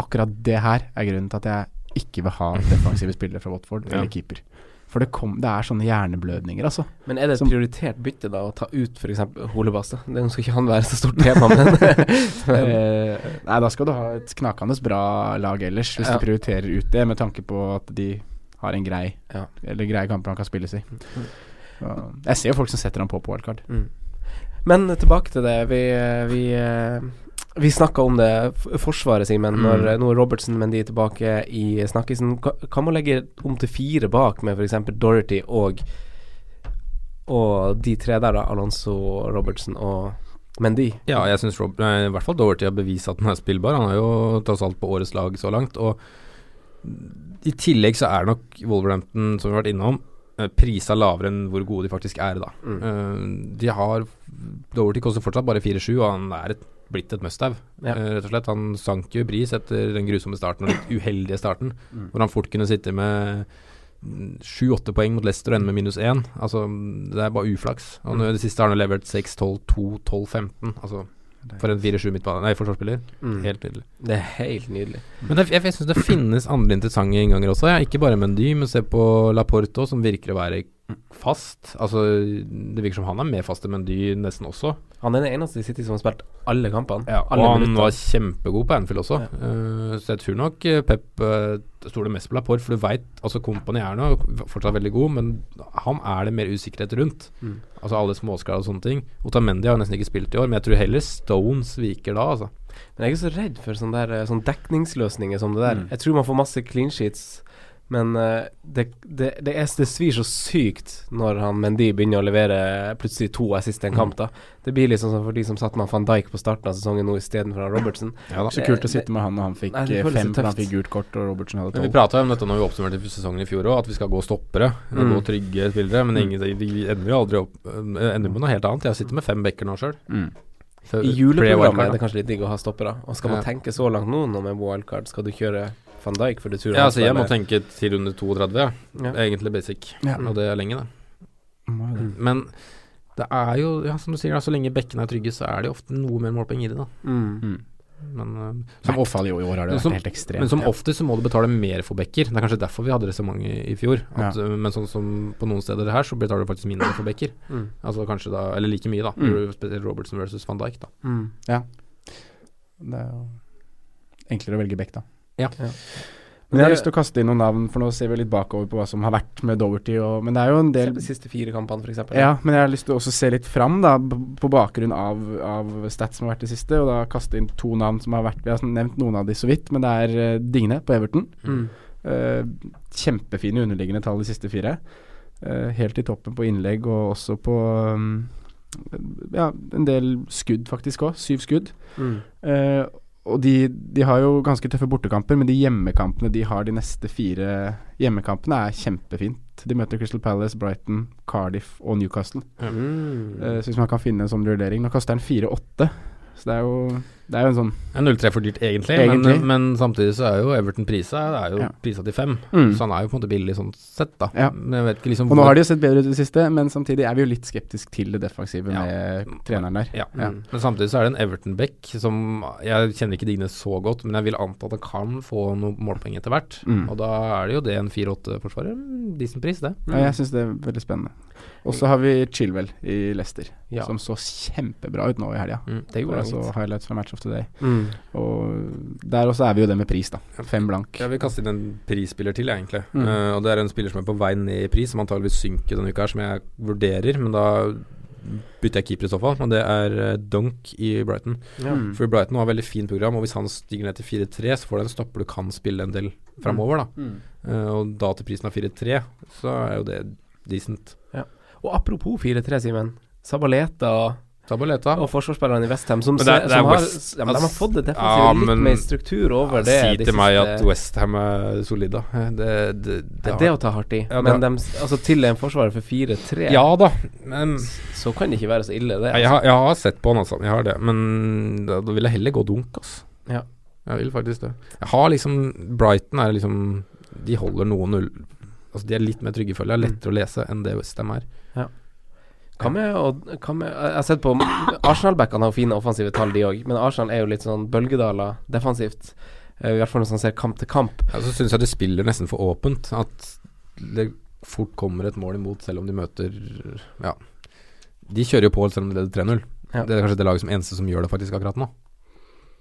akkurat det her er grunnen til at jeg ikke vil ha defensive spillere fra Watford Ja. eller keeper. For det, kom, det er sånne hjerneblødninger, altså. Men er det et Som- prioritert bytte, da, å ta ut f.eks. Holebass? da? Det skal ikke han være så stort tema, men, men Eh, nei, da skal du ha et knakende bra lag ellers, hvis Ja. du prioriterer ut det, med tanke på at de har en grei Ja. Eller greie kamper han kan spilles i. Mm. jeg ser jo folk som setter han på på wildcard. Mm. Men tilbake til det. Vi, vi, vi snakka om det, Forsvaret, Simen. Mm. Når når nå er Robertson, men de er tilbake i snakkisen. Ka- Kan man legge om til fire bak med f.eks. Dorothy og Og de tre der, da. Alonso, Robertson og Mendy. Ja, jeg syns i hvert fall Doherty har bevist at han er spillbar. Han er jo tross alt på årets lag så langt. Og i tillegg så er nok Wolverhampton, som vi har vært innom, eh, prisa lavere enn hvor gode de faktisk er, da. Mm. Eh, de har Doverty koster fortsatt bare 4-7, og han er et, blitt et must-have, Ja. eh, rett og slett. Han sank jo i pris etter den grusomme starten og litt uheldige starten, Mm. hvor han fort kunne sitte med sju-åtte poeng mot Leicester og ende med minus én. Altså, det er bare uflaks. Og nå, i det siste har han levert 6-12-2, 12-15. Altså, for en 4-7 midtbane Nei, forsvarsspiller. Mm. Helt nydelig. Det er helt nydelig. Men det, jeg, jeg syns det finnes andre interessante innganger også. Ja. Ikke bare Mendy, men se på Laporto, som virker å være fast. Altså, det virker som han er mer fast enn Mendy nesten også. Han er den eneste i City som har spilt alle kampene. og alle han minutter. var kjempegod på Anfield også. Eh, så jeg tror nok eh, Pep uh, stoler mest på Laporte, for du veit altså Kompani er nå fortsatt veldig god, men han er det mer usikkerhet rundt. Mm. Altså alle småskader og sånne ting. Otamendi har nesten ikke spilt i år, men jeg tror heller Stones viker da, altså. Men jeg er så redd for sånne, der, sånne dekningsløsninger som det der. Mm. Jeg tror man får masse clean sheets, men uh, det, det, det, er, det svir så sykt når han Mendy begynner å levere plutselig to assist i en kamp. da Det blir liksom sånn for de som satt med van Dijk på starten av sesongen nå istedenfor Robertsen. Ja, det er Så kult å sitte med han, når han fikk Nei, eh, fem, for han fikk gult kort, og Robertsen hadde tolv. vi prata om dette når vi oppsummerte sesongen i fjor òg, at vi skal gå stoppere. Mm. Gå trygge spillere. Men Mm. ingen, de ender jo aldri opp øh, Ender med noe helt annet. Jeg sitter med fem backer nå sjøl. Mm. I juleprogrammet er det kanskje litt digg å ha stoppere. Og skal man Ja. tenke så langt nå, nå med wildcard, skal du kjøre van Dijk for du tror Ja, han altså jeg må tenke til under 32. Ja. ja. Det egentlig basic. Ja. Og det er lenge, det. Mm. Men det er jo, ja, som du sier, da, så lenge bekkene er trygge, så er det ofte noe mer målpoeng i det, da. Mm. Mm. Men, uh, som hvert i år har det som, vært helt ekstremt. men som ja. oftest så må du betale mer for bekker. Det er kanskje derfor vi hadde det så mange i fjor. At, ja. Men sånn som på noen steder her, så betaler du faktisk mindre for bekker. Mm. Altså kanskje da, eller like mye, da. Mm. Spesielt Robertson versus van Dijk, da. Mm. Det er jo enklere å velge bekk, da. Ja. Ja. Men jeg har lyst til å kaste inn noen navn, for nå ser vi litt bakover på hva som har vært med Doverty. Og, men det er jo en Se del de siste fire kampene, f.eks. Ja, men jeg har lyst til å også se litt fram, da, på bakgrunn av, av stats som har vært det siste. Og da kaste inn to navn som har vært Vi har nevnt noen av de så vidt, men det er uh, Digne på Everton. Mm. Uh, kjempefine underliggende tall de siste fire. Uh, helt i toppen på innlegg og også på um, Ja, en del skudd faktisk òg. Syv skudd. Mm. Eh, og de, de har jo ganske tøffe bortekamper, men de hjemmekampene de har de neste fire hjemmekampene, er kjempefint. De møter Crystal Palace, Brighton, Cardiff og Newcastle. Mm. Uh, så hvis man kan finne en sånn rullering Nå kaster den 4-8, så det er jo Det er jo en sånn Det er 0-3 for dyrt, egentlig, Egentlig. Men, men samtidig så er jo Everton prisa Det er jo Ja. prisa til fem, Mm. så han er jo på en måte billig sånn sett, da. Ja. Men jeg vet ikke liksom Og nå har de jo sett bedre ut i det siste, men samtidig er vi jo litt skeptisk til det defensive med treneren der. ja. Mm. Men samtidig så er det en Everton-back som Jeg kjenner ikke Digne så godt, men jeg vil anta at han kan få noen målpoeng etter hvert. Mm. Og da er det jo det en 4-8-forsvarer. Mm, Decent pris, det. Ja, jeg syns det er veldig spennende. Og så har vi Chilwell i Leicester, som så kjempebra ut nå i helga. Mm. Det gjorde Jeg så highlights fra matchen of the day. Mm. Og der også er vi jo det med pris, da. Fem blank. Jeg vil kaste inn en prisspiller til, egentlig. Mm. Uh, og det er en spiller som er på vei ned i pris, som antageligvis synker denne uka, her, som jeg vurderer. Men da bytter jeg keeper i så fall, men det er eh, Dunk i Brighton. Ja. Mm. For Brighton har veldig fint program, og hvis han stiger ned til 4-3, så får du en stopper du kan spille en del framover, da. Mm. Uh, og da til prisen av 4-3, så er jo det decent. Og apropos 4-3, Simen. Sabaleta og, Sabaleta. og forsvarsspillerne i Westham som, det det som har, West- ja, men de har altså, fått det defensivt ja, litt men- mer struktur over det. si de til meg at Westham er solid, da. Det, det, det, det er det å ta hardt i. Ja, men de, altså, til en forsvarer for 4-3, Ja da, men så kan det ikke være så ille, det. jeg, Altså. har, jeg har sett på han, altså. Jeg har det. Men da, da vil jeg heller gå dunk, altså. Ja. Jeg vil faktisk det. Jeg har liksom Brighton er liksom De holder noe null Altså De er litt mer trygge, føler jeg. Lettere å lese enn det Westham er. Hva med, hva med Jeg har sett på Arsenal-backene har fine offensive tall, de òg. Men Arsenal er jo litt sånn bølgedaler defensivt. Eh, I hvert fall når man ser kamp til kamp. Ja, så syns jeg det spiller nesten for åpent. At det fort kommer et mål imot, selv om de møter Ja. De kjører jo på selv om de leder 3-0. Ja. Det er kanskje det laget som eneste som gjør det faktisk akkurat nå.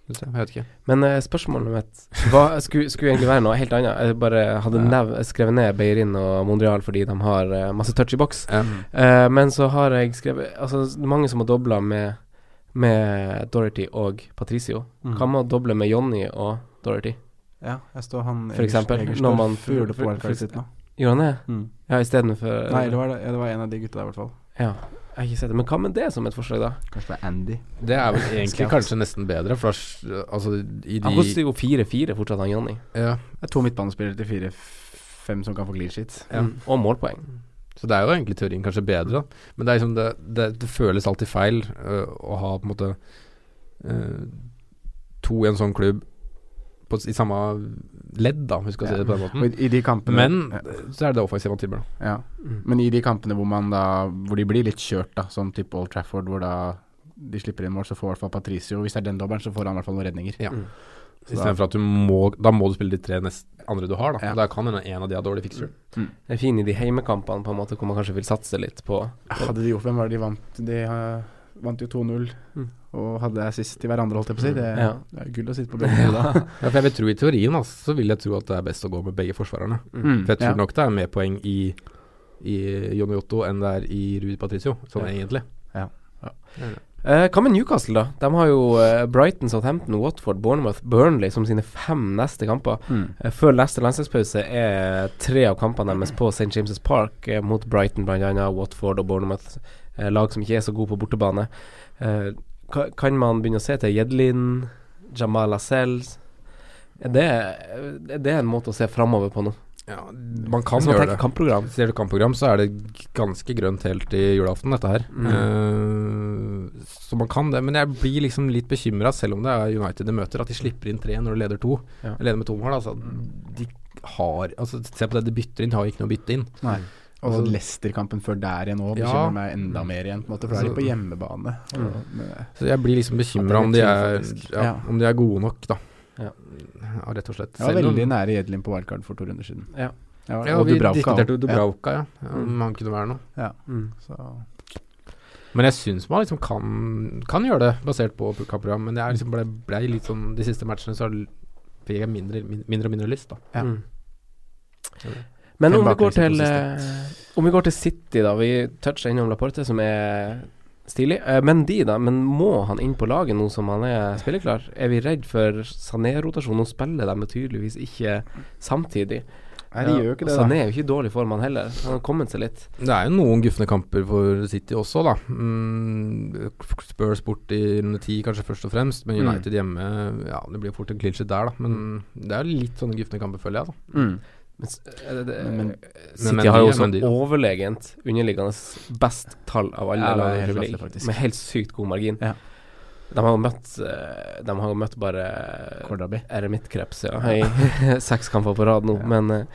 Jeg vet ikke. Men uh, spørsmålet mitt hva, skulle, skulle egentlig være noe helt annet. Jeg bare hadde Ja. nev, skrevet ned Beirin og Mondrial fordi de har uh, masse touch i boks. Mm. Uh, men så har jeg skrevet Altså, mange som har dobla med, med Dorothy og Patricio. Mm. Hva med å doble med Jonny og Dorothy? Ja, jeg står han For eksempel, Egers- når man- gjorde på wildcardet sitt nå. Gjorde han det? Mm. Ja, istedenfor Nei, det var, det, ja, det var en av de gutta der, i hvert fall. Ja, jeg har ikke sett det. Men hva med det som et forslag, da? Kanskje det er Andy. Det er vel egentlig kanskje nesten bedre, for altså i Han de koster jo 4-4 fortsatt, han Jonny. ja, Det er to midtbanespillere til fire-fem som kan få clean sheet. Ja. Mm. Og målpoeng. Så det er jo egentlig teorien kanskje bedre, da. Men det er liksom det, det, det føles alltid feil øh, å ha på en måte øh, to i en sånn klubb på, i samme ledd, da, hvis vi skal Ja. si det på den måten. I, de kampene Men så er det det offensive tilbyr, da. ja. Mm. Men i de kampene hvor man da Hvor de blir litt kjørt, da, som type Old Trafford, hvor da de slipper inn mål, så får i hvert fall Patricio Hvis det er den dobbelen, så får han i hvert fall noen redninger. Ja. Mm. Istedenfor at du må Da må du spille de tre neste, andre du har, da. Ja. Der kan hende en av de har dårlig fixture. Det er fin i de heimekampene, på en måte, hvor man kanskje vil satse litt på Hadde de gjort Hvem var det de vant? De eh, vant jo 2-0 Mm. og hadde assist til hverandre, holdt jeg på å si. Det, Ja. det er gull å sitte på begge sider. Ja, for jeg vil tro i teorien, altså, så vil jeg tro at det er best å gå med begge forsvarerne. Mm, For jeg tror ja. nok det er mer poeng i, i Jonny Otto enn det er i Rudi Patricio, sånn Ja. egentlig. Eh, Hva med Newcastle, da? De har jo eh, Brighton, Southampton, Watford, Bournemouth, Burnley som sine fem neste kamper. Mm. Eh, før neste landslagspause er tre av kampene deres på St. James' Park, eh, mot Brighton bl.a., Watford og Bournemouth. Eh, lag som ikke er så gode på bortebane. Eh, kan man begynne å se til Jedlin, Jamal Lascelles? Er det, er det en måte å se framover på nå? Ja, man kan man gjøre det. kampprogram. Ser du kampprogram, så er det ganske grønt helt i julaften, dette her. Eh, så man kan det. Men jeg blir liksom litt bekymra, selv om det er United de møter, at de slipper inn tre når de leder to. Ja. Leder med to mål, altså. De har Altså, se på det de bytter inn, de har ikke noe å bytte inn. Nei. Og Altså- Leicester-kampen før der igjen òg Ja. bekymrer meg enda mer igjen, på en måte, for da er de på hjemmebane. Mm. Og med, Så jeg blir liksom bekymra om de ja, Ja. Om de er gode nok, da. Ja. Ja, rett og slett. jeg var veldig nære Jedlin på wildcard for to runder siden. Ja. Ja, Ja, og vi Dubravka diskuterte jo. Dubravka, ja. ja. Mm. Om han kunne være noe. Ja, Mm. så Men jeg syns man liksom kan, kan gjøre det, basert på kampprogram. Men jeg liksom ble, ble litt sånn De siste matchene så fikk jeg mindre, mindre og mindre lyst, da. Ja. Mm. Men om vi, går til, eh, om vi går til City, da. Vi toucher innom Laporte, som er stilig. Eh, men de, da. Men må han inn på laget nå som han er spilleklar? Er vi redd for Sané-rotasjon? Nå spiller de tydeligvis ikke samtidig. Nei, de gjør ikke det, Sané er jo ikke i dårlig form, han heller. Han har kommet seg litt. Det er jo noen gufne kamper for City også, da. Mm, Spurs bort i runde ti, kanskje først og fremst. Men Mm. United hjemme Ja, det blir fort en clean der, da. Men det er litt sånne gufne kamper, føler jeg, da. Mm. Men, det, eh, det, Men- City men har jo også overlegent underliggende best tall av alle Ja, lag i Premier League, med helt sykt god margin. Ja. De har jo møtt eh, De har jo møtt bare Kordaby. eremittkreps ja, i seks kamper på rad nå, Ja. men eh,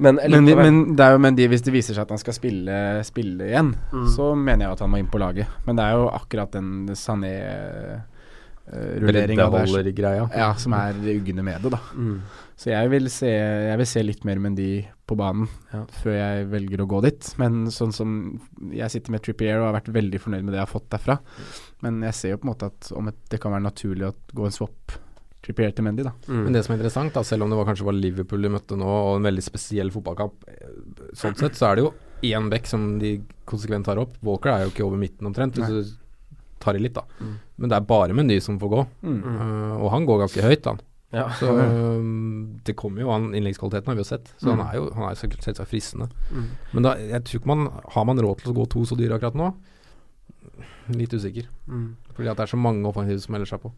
Men, Men, de, men, det er jo, men de, hvis det viser seg at han skal spille, spille igjen, Mm. så mener jeg at han må inn på laget. Men det er jo akkurat den Sané-rulleringa der Breddeholder-greia. ja, som er det ugne med det, da. mm. Så jeg vil se, jeg vil se litt mer Mendy på banen Ja. før jeg velger å gå dit. Men sånn som Jeg sitter med Trippier og har vært veldig fornøyd med det jeg har fått derfra. Men jeg ser jo på en måte at om et, det kan være naturlig å gå en swap Trippier til Mendy, da. Mm. Men det som er interessant, da, selv om det var, kanskje var Liverpool de møtte nå, og en veldig spesiell fotballkamp, eh, sånn sett, så er det jo én back som de konsekvent tar opp. Walker er jo ikke over midten omtrent, hvis du tar i litt, da. Mm. Men det er bare Mendy som får gå, Mm. Uh, og han går ganske høyt, han. Ja. Så um, det kommer jo an, innleggskvaliteten har vi jo sett, så Mm. han er jo han er selvsagt fristende. Mm. Men da, jeg tror ikke man har man råd til å gå to så dyre akkurat nå. Litt usikker. Mm. Fordi at det er så mange offensive som melder seg på.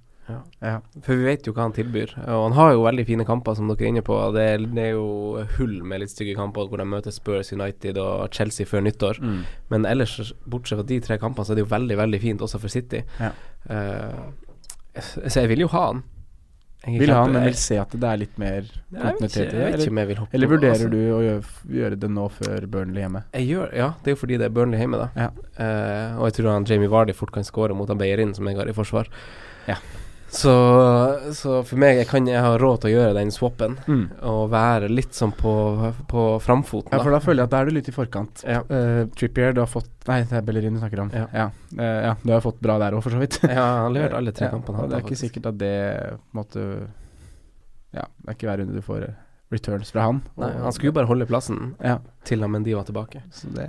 Ja. For vi vet jo hva han tilbyr. Og han har jo veldig fine kamper, som dere er inne på. Det er, det er jo hull med litt stygge kamper hvor de møter Spurs, United og Chelsea før nyttår. Mm. Men ellers, bortsett fra de tre kampene, så er det jo veldig, veldig fint også for City. Ja. Uh, så jeg vil jo ha han. Vil ha han, men vil se at det er litt mer kontinuitet i det. Eller, eller vurderer altså. du å gjøre, gjøre det nå før Burnley hjemme? Jeg gjør, ja, det er jo fordi det er Burnley hjemme, da. Ja. Uh, og jeg tror han Jamie Vardy fort kan skåre mot han Beyerin, som jeg har i forsvar. Ja. Så, så for meg, jeg, kan, jeg har råd til å gjøre den swappen. Og være litt sånn på, på framfoten, Ja, for da føler jeg at da er du litt i forkant. Ja. Uh, Trippier, du har fått Nei, det er Bellerin du snakker om. Ja. Ja, Uh, ja du har fått bra der òg, for så vidt. Ja, han leverte alle tre kampene. Ja, det er ikke faktisk. sikkert at det måtte Ja, det er ikke hver runde du får returns fra han. Nei, han skulle jo bare holde plassen Ja, til han Mendy var tilbake. så det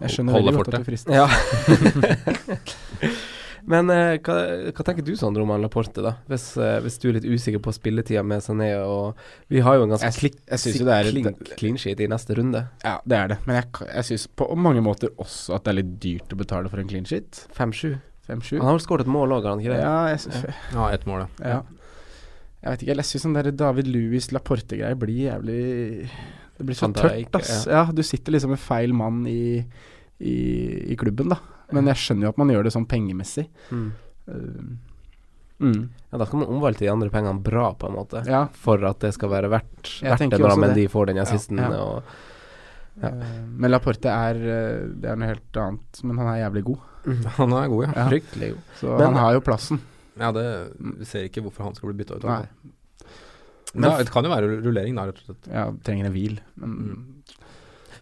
Jeg skjønner veldig godt at du frister. Ja. Men eh, hva, hva tenker du sånn, Roman Laporte, da? Hvis, eh, hvis du er litt usikker på spilletida med Sané og Vi har jo en ganske Jeg- klikk, jeg synes jo det er et- clean, clean sheet i neste runde. Ja, det er det. Men jeg, jeg syns på mange måter også at det er litt dyrt å betale for en clean sheet. 5-7. 5-7. Han har vel skåret et mål òg, har han ikke det? Ja, jeg, synes, Ja, ett mål, ja. ja. Jeg vet ikke, jeg syns sånn der David Louis Laporte-greier blir jævlig Det blir så tørt, ass. Ja. du sitter liksom med feil mann i, i, i klubben, da. Men jeg skjønner jo at man gjør det sånn pengemessig. Mm. Uh, mm. Ja, da skal man omvalte de andre pengene bra, på en måte. Ja. For at det skal være verdt, Jeg verdt det når også Mendy får den assisten. ja. Og, Ja. eh, men Laporte er eh, Det er noe helt annet. Men han er jævlig god. Han er god, ja. Fryktelig god. Så Men- han har jo plassen. Ja, det ser ikke hvorfor han skal bli bytta ut. Nei. Men da, det kan jo være rullering, da, rett og slett. Ja, trenger en hvil. Men Mm.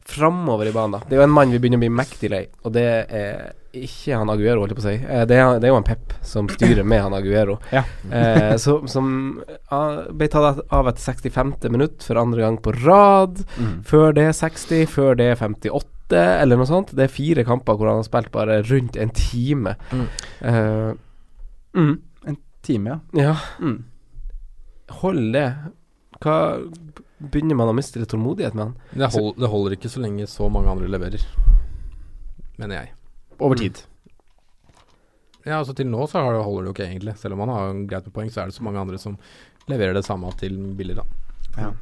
Framover i banen, da. Det er jo en mann vi begynner å bli mektig lei, og det er ikke han Aguero, holdt jeg på å si. Eh, Det er, det er jo en Pep som styrer med han Aguero. Ja. Eh, så, som ble tatt av etter 65. minutt for andre gang på rad. mm. Før det 60, før det 58, eller noe sånt. Det er fire kamper hvor han har spilt bare rundt en time. Mm. Eh, Mm. En time, ja. ja, Mm. hold det. Hva Begynner man å miste litt tålmodighet med han? Det, hold, det holder ikke så lenge så mange andre leverer, mener jeg. Over Mm. tid. Ja, altså Til nå så har det, holder det jo ikke egentlig. Selv om han har greit med poeng, så er det så mange andre som leverer det samme til billigere. Ja.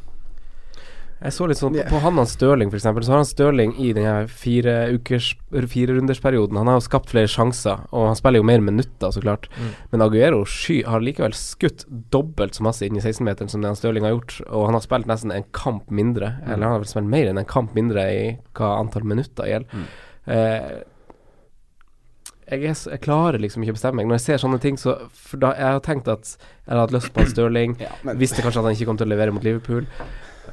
Jeg så litt sånn. På, på han og Stirling, f.eks., så har han Stirling i denne firerundersperioden. fire. Han har jo skapt flere sjanser, og han spiller jo mer minutter, så klart. Mm. Men Aguero sky har likevel skutt dobbelt så masse inn i 16-meteren som det han Stirling har gjort, og han har spilt nesten en kamp mindre. Mm. Eller han har vel spilt mer enn en kamp mindre i hva antall minutter gjelder. Mm. Eh, jeg, er, jeg klarer liksom ikke å bestemme meg. Når jeg ser sånne ting, så da jeg har tenkt at jeg hadde hatt lyst på han Stirling. Ja, men Visste kanskje at han ikke kom til å levere mot Liverpool.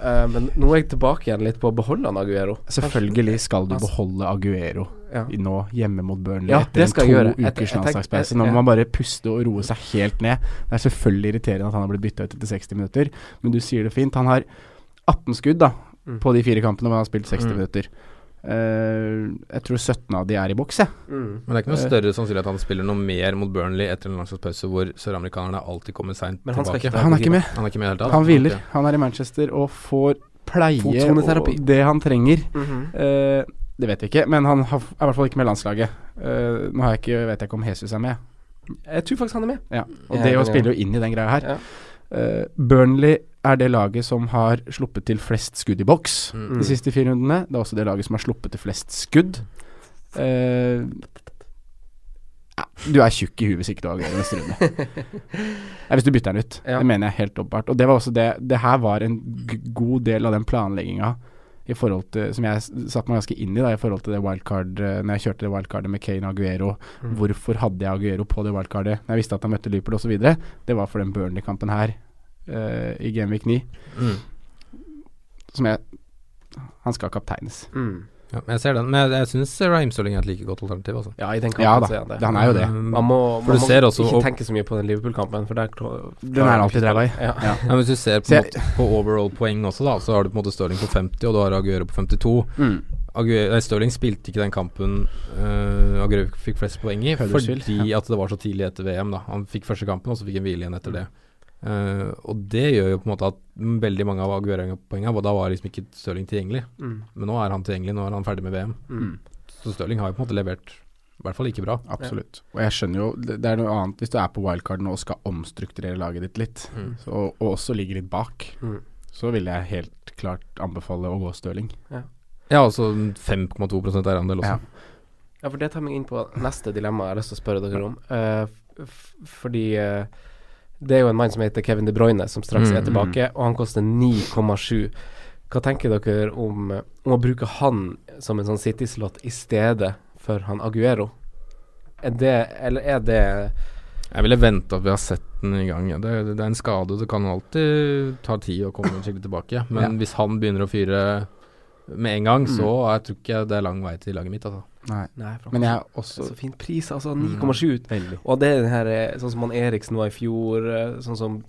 Eh, men nå er jeg tilbake igjen litt på å beholde han Aguero. selvfølgelig skal du beholde Aguero Ja. nå hjemme mot Burnley Ja, etter det en to gjøre. Ukers landslagspause. Nå må man bare puste og roe seg helt ned. Det er selvfølgelig irriterende at han har blitt bytta ut etter 60 minutter, men du sier det fint. Han har 18 skudd da Mm. på de fire kampene hvor han har spilt 60 Mm. minutter. Eh, jeg tror 17 av de er i boks, jeg. Mm. Men det er ikke noe Eh. større sannsynlig at han spiller noe mer mot Burnley etter en landslagspause hvor søramerikanerne alltid kommer seint Men han tilbake. Han er ikke med. Han er ikke med tatt? Han hviler. Han er i Manchester og får pleie og det han trenger. Mm -hmm. uh, det vet vi ikke, men han har, er i hvert fall ikke med landslaget. Uh, nå har jeg ikke, vet jeg ikke om Jesus er med. Jeg tror faktisk han er med. Ja, og jeg det å spille jo inn i den greia her. Ja. Eh, Burnley er det laget som har sluppet til flest skudd i boks Mm. de siste fire rundene. Det er også det laget som har sluppet til flest skudd. Uh, ja, du er tjukk i huet hvis ikke du avgjør neste runde. ja, hvis du bytter den ut. Ja. Det mener jeg helt åpenbart. Og det var også det Det her var en god del av den planlegginga i forhold til Som jeg satte meg ganske inn i da i forhold til det wildcard eh, Når jeg kjørte det wildcardet med Kane og Aguero. Mm. Hvorfor hadde jeg Aguero på det wildcardet når jeg visste at han møtte Liverpool osv.? Det var for den Burnley-kampen her i Gameweek 9, Mm. som jeg han skal kapteines. Mm. Ja, jeg ser den, men jeg, syns Raheem Sterling er et like godt alternativ. Altså. Ja, i den kampen Ja da, er han det. han er jo det. Um, Man må, For man du må ser også- ikke tenke så mye på den Liverpool-kampen, for der Den er alltid ræva i. Ja. Ja. Ja, hvis du ser på, måte på overall poeng også, da, så har du på en måte Stirling på 50, og du har Aguero på 52. Mm. Aguero, Stirling spilte ikke den kampen uh, Aguero fikk flest poeng i, fordi at det var så tidlig etter VM. da Han fikk første kampen, og så fikk han hvile igjen etter det. Eh, og det gjør jo på en måte at veldig mange av Aguero-poengene Da var liksom ikke Stirling tilgjengelig. Mm. Men nå er han tilgjengelig, nå er han ferdig med VM. Mm. Så Stirling har jo på en måte levert i hvert fall like bra. Absolutt. Og jeg skjønner jo Det det er noe annet hvis du er på wildcard nå og skal omstrukturere laget ditt litt, Mm. så, og, og også ligger litt bak, Mm. så vil jeg helt klart anbefale å gå Stirling. Ja, altså 5,2% eierandel også. Ja. Ja, for det tar meg inn på neste dilemma jeg har lyst til å spørre dere om. Uh, f fordi eh, det er jo en mann som heter Kevin De Bruyne, som straks er Mm, tilbake, og han koster 9,7. Hva tenker dere om, om å bruke han som en sånn City-slott i stedet for han Aguero? Er det, eller er det Jeg ville vente at vi har sett den i gang. Ja. Det, det er en skade, det kan alltid ta tid å komme skikkelig tilbake. Men Ja. hvis han begynner å fyre med en gang, Mm. så jeg tror ikke det er lang vei til laget mitt. Altså. Nei. Nei, Men jeg er er også så fin pris, altså. Mm. 9,7. veldig Og det er den her eh, Sånn som han Eriksen var i fjor, eh, sånn som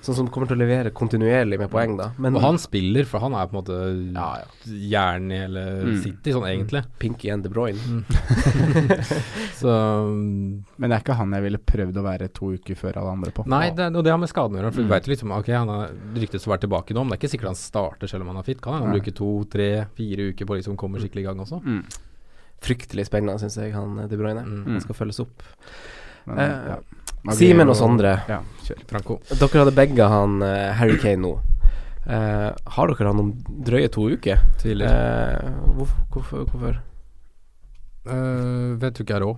Sånn som kommer til å levere kontinuerlig med poeng, da. Men Og han spiller, for han er på en måte Ja, ja. jern i hele Mm. City, sånn egentlig. Pinky and De Bruyne. Så mm, Men det er ikke han jeg ville prøvd å være to uker før alle andre på. Nei, det, og det har med skaden å gjøre. For Mm. vi vet liksom Ok, han har ryktes å være tilbake nå, men det er ikke sikkert han starter selv om han er fit. Kan han Nei. bruke to, tre, fire uker på å liksom komme skikkelig i gang også? Mm. Fryktelig spennende, syns jeg, han eh, De Bruyne. Mm. Han skal følges opp. Men, Eh, ja. Simen og Sondre, Ja, kjør. Franco. dere hadde begge han eh, Harry Kane nå. Eh, har dere han om drøye to uker? Tidligere. Eh, hvorfor? hvorfor, hvorfor? Uh, vet du ikke jeg råd.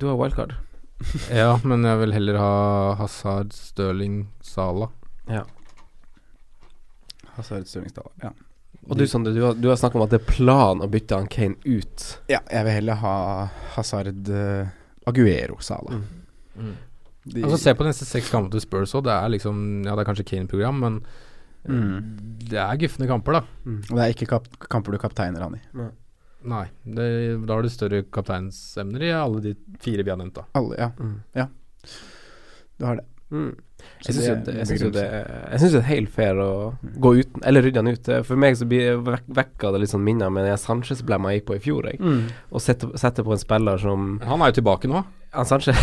Du har wildcard. Ja, men jeg vil heller ha Hazard, Stirling, Sala. Ja. Hazard Stirlingsdal. Ja. Og du Sondre, du har, du har snakka om at det er plan å bytte han Kane ut. ja, jeg vil heller ha Hazard uh, Aguero Sala. Mm. De, Altså Se på de neste seks kampene til Spurs òg. Det er liksom Ja, det er kanskje Kane-program, men eh, Mm. det er gufne kamper, da. Mm. og det er ikke kap kamper du kapteiner han i. Nei, det, da har du større kapteinsemner i alle de fire vi har nevnt, da. Alle, ja. Mm. Du har det. Mm. Jeg syns jo det er jeg synes jo det, jeg synes det er helt fair å Mm. gå uten Eller rydde han ut. For meg så blir vek, vekka det litt sånn minner med den Sanchez-blemma jeg gikk på i fjor. Jeg. Mm. Og sette, sette på en spiller som Han er jo tilbake nå. Han Sanchez.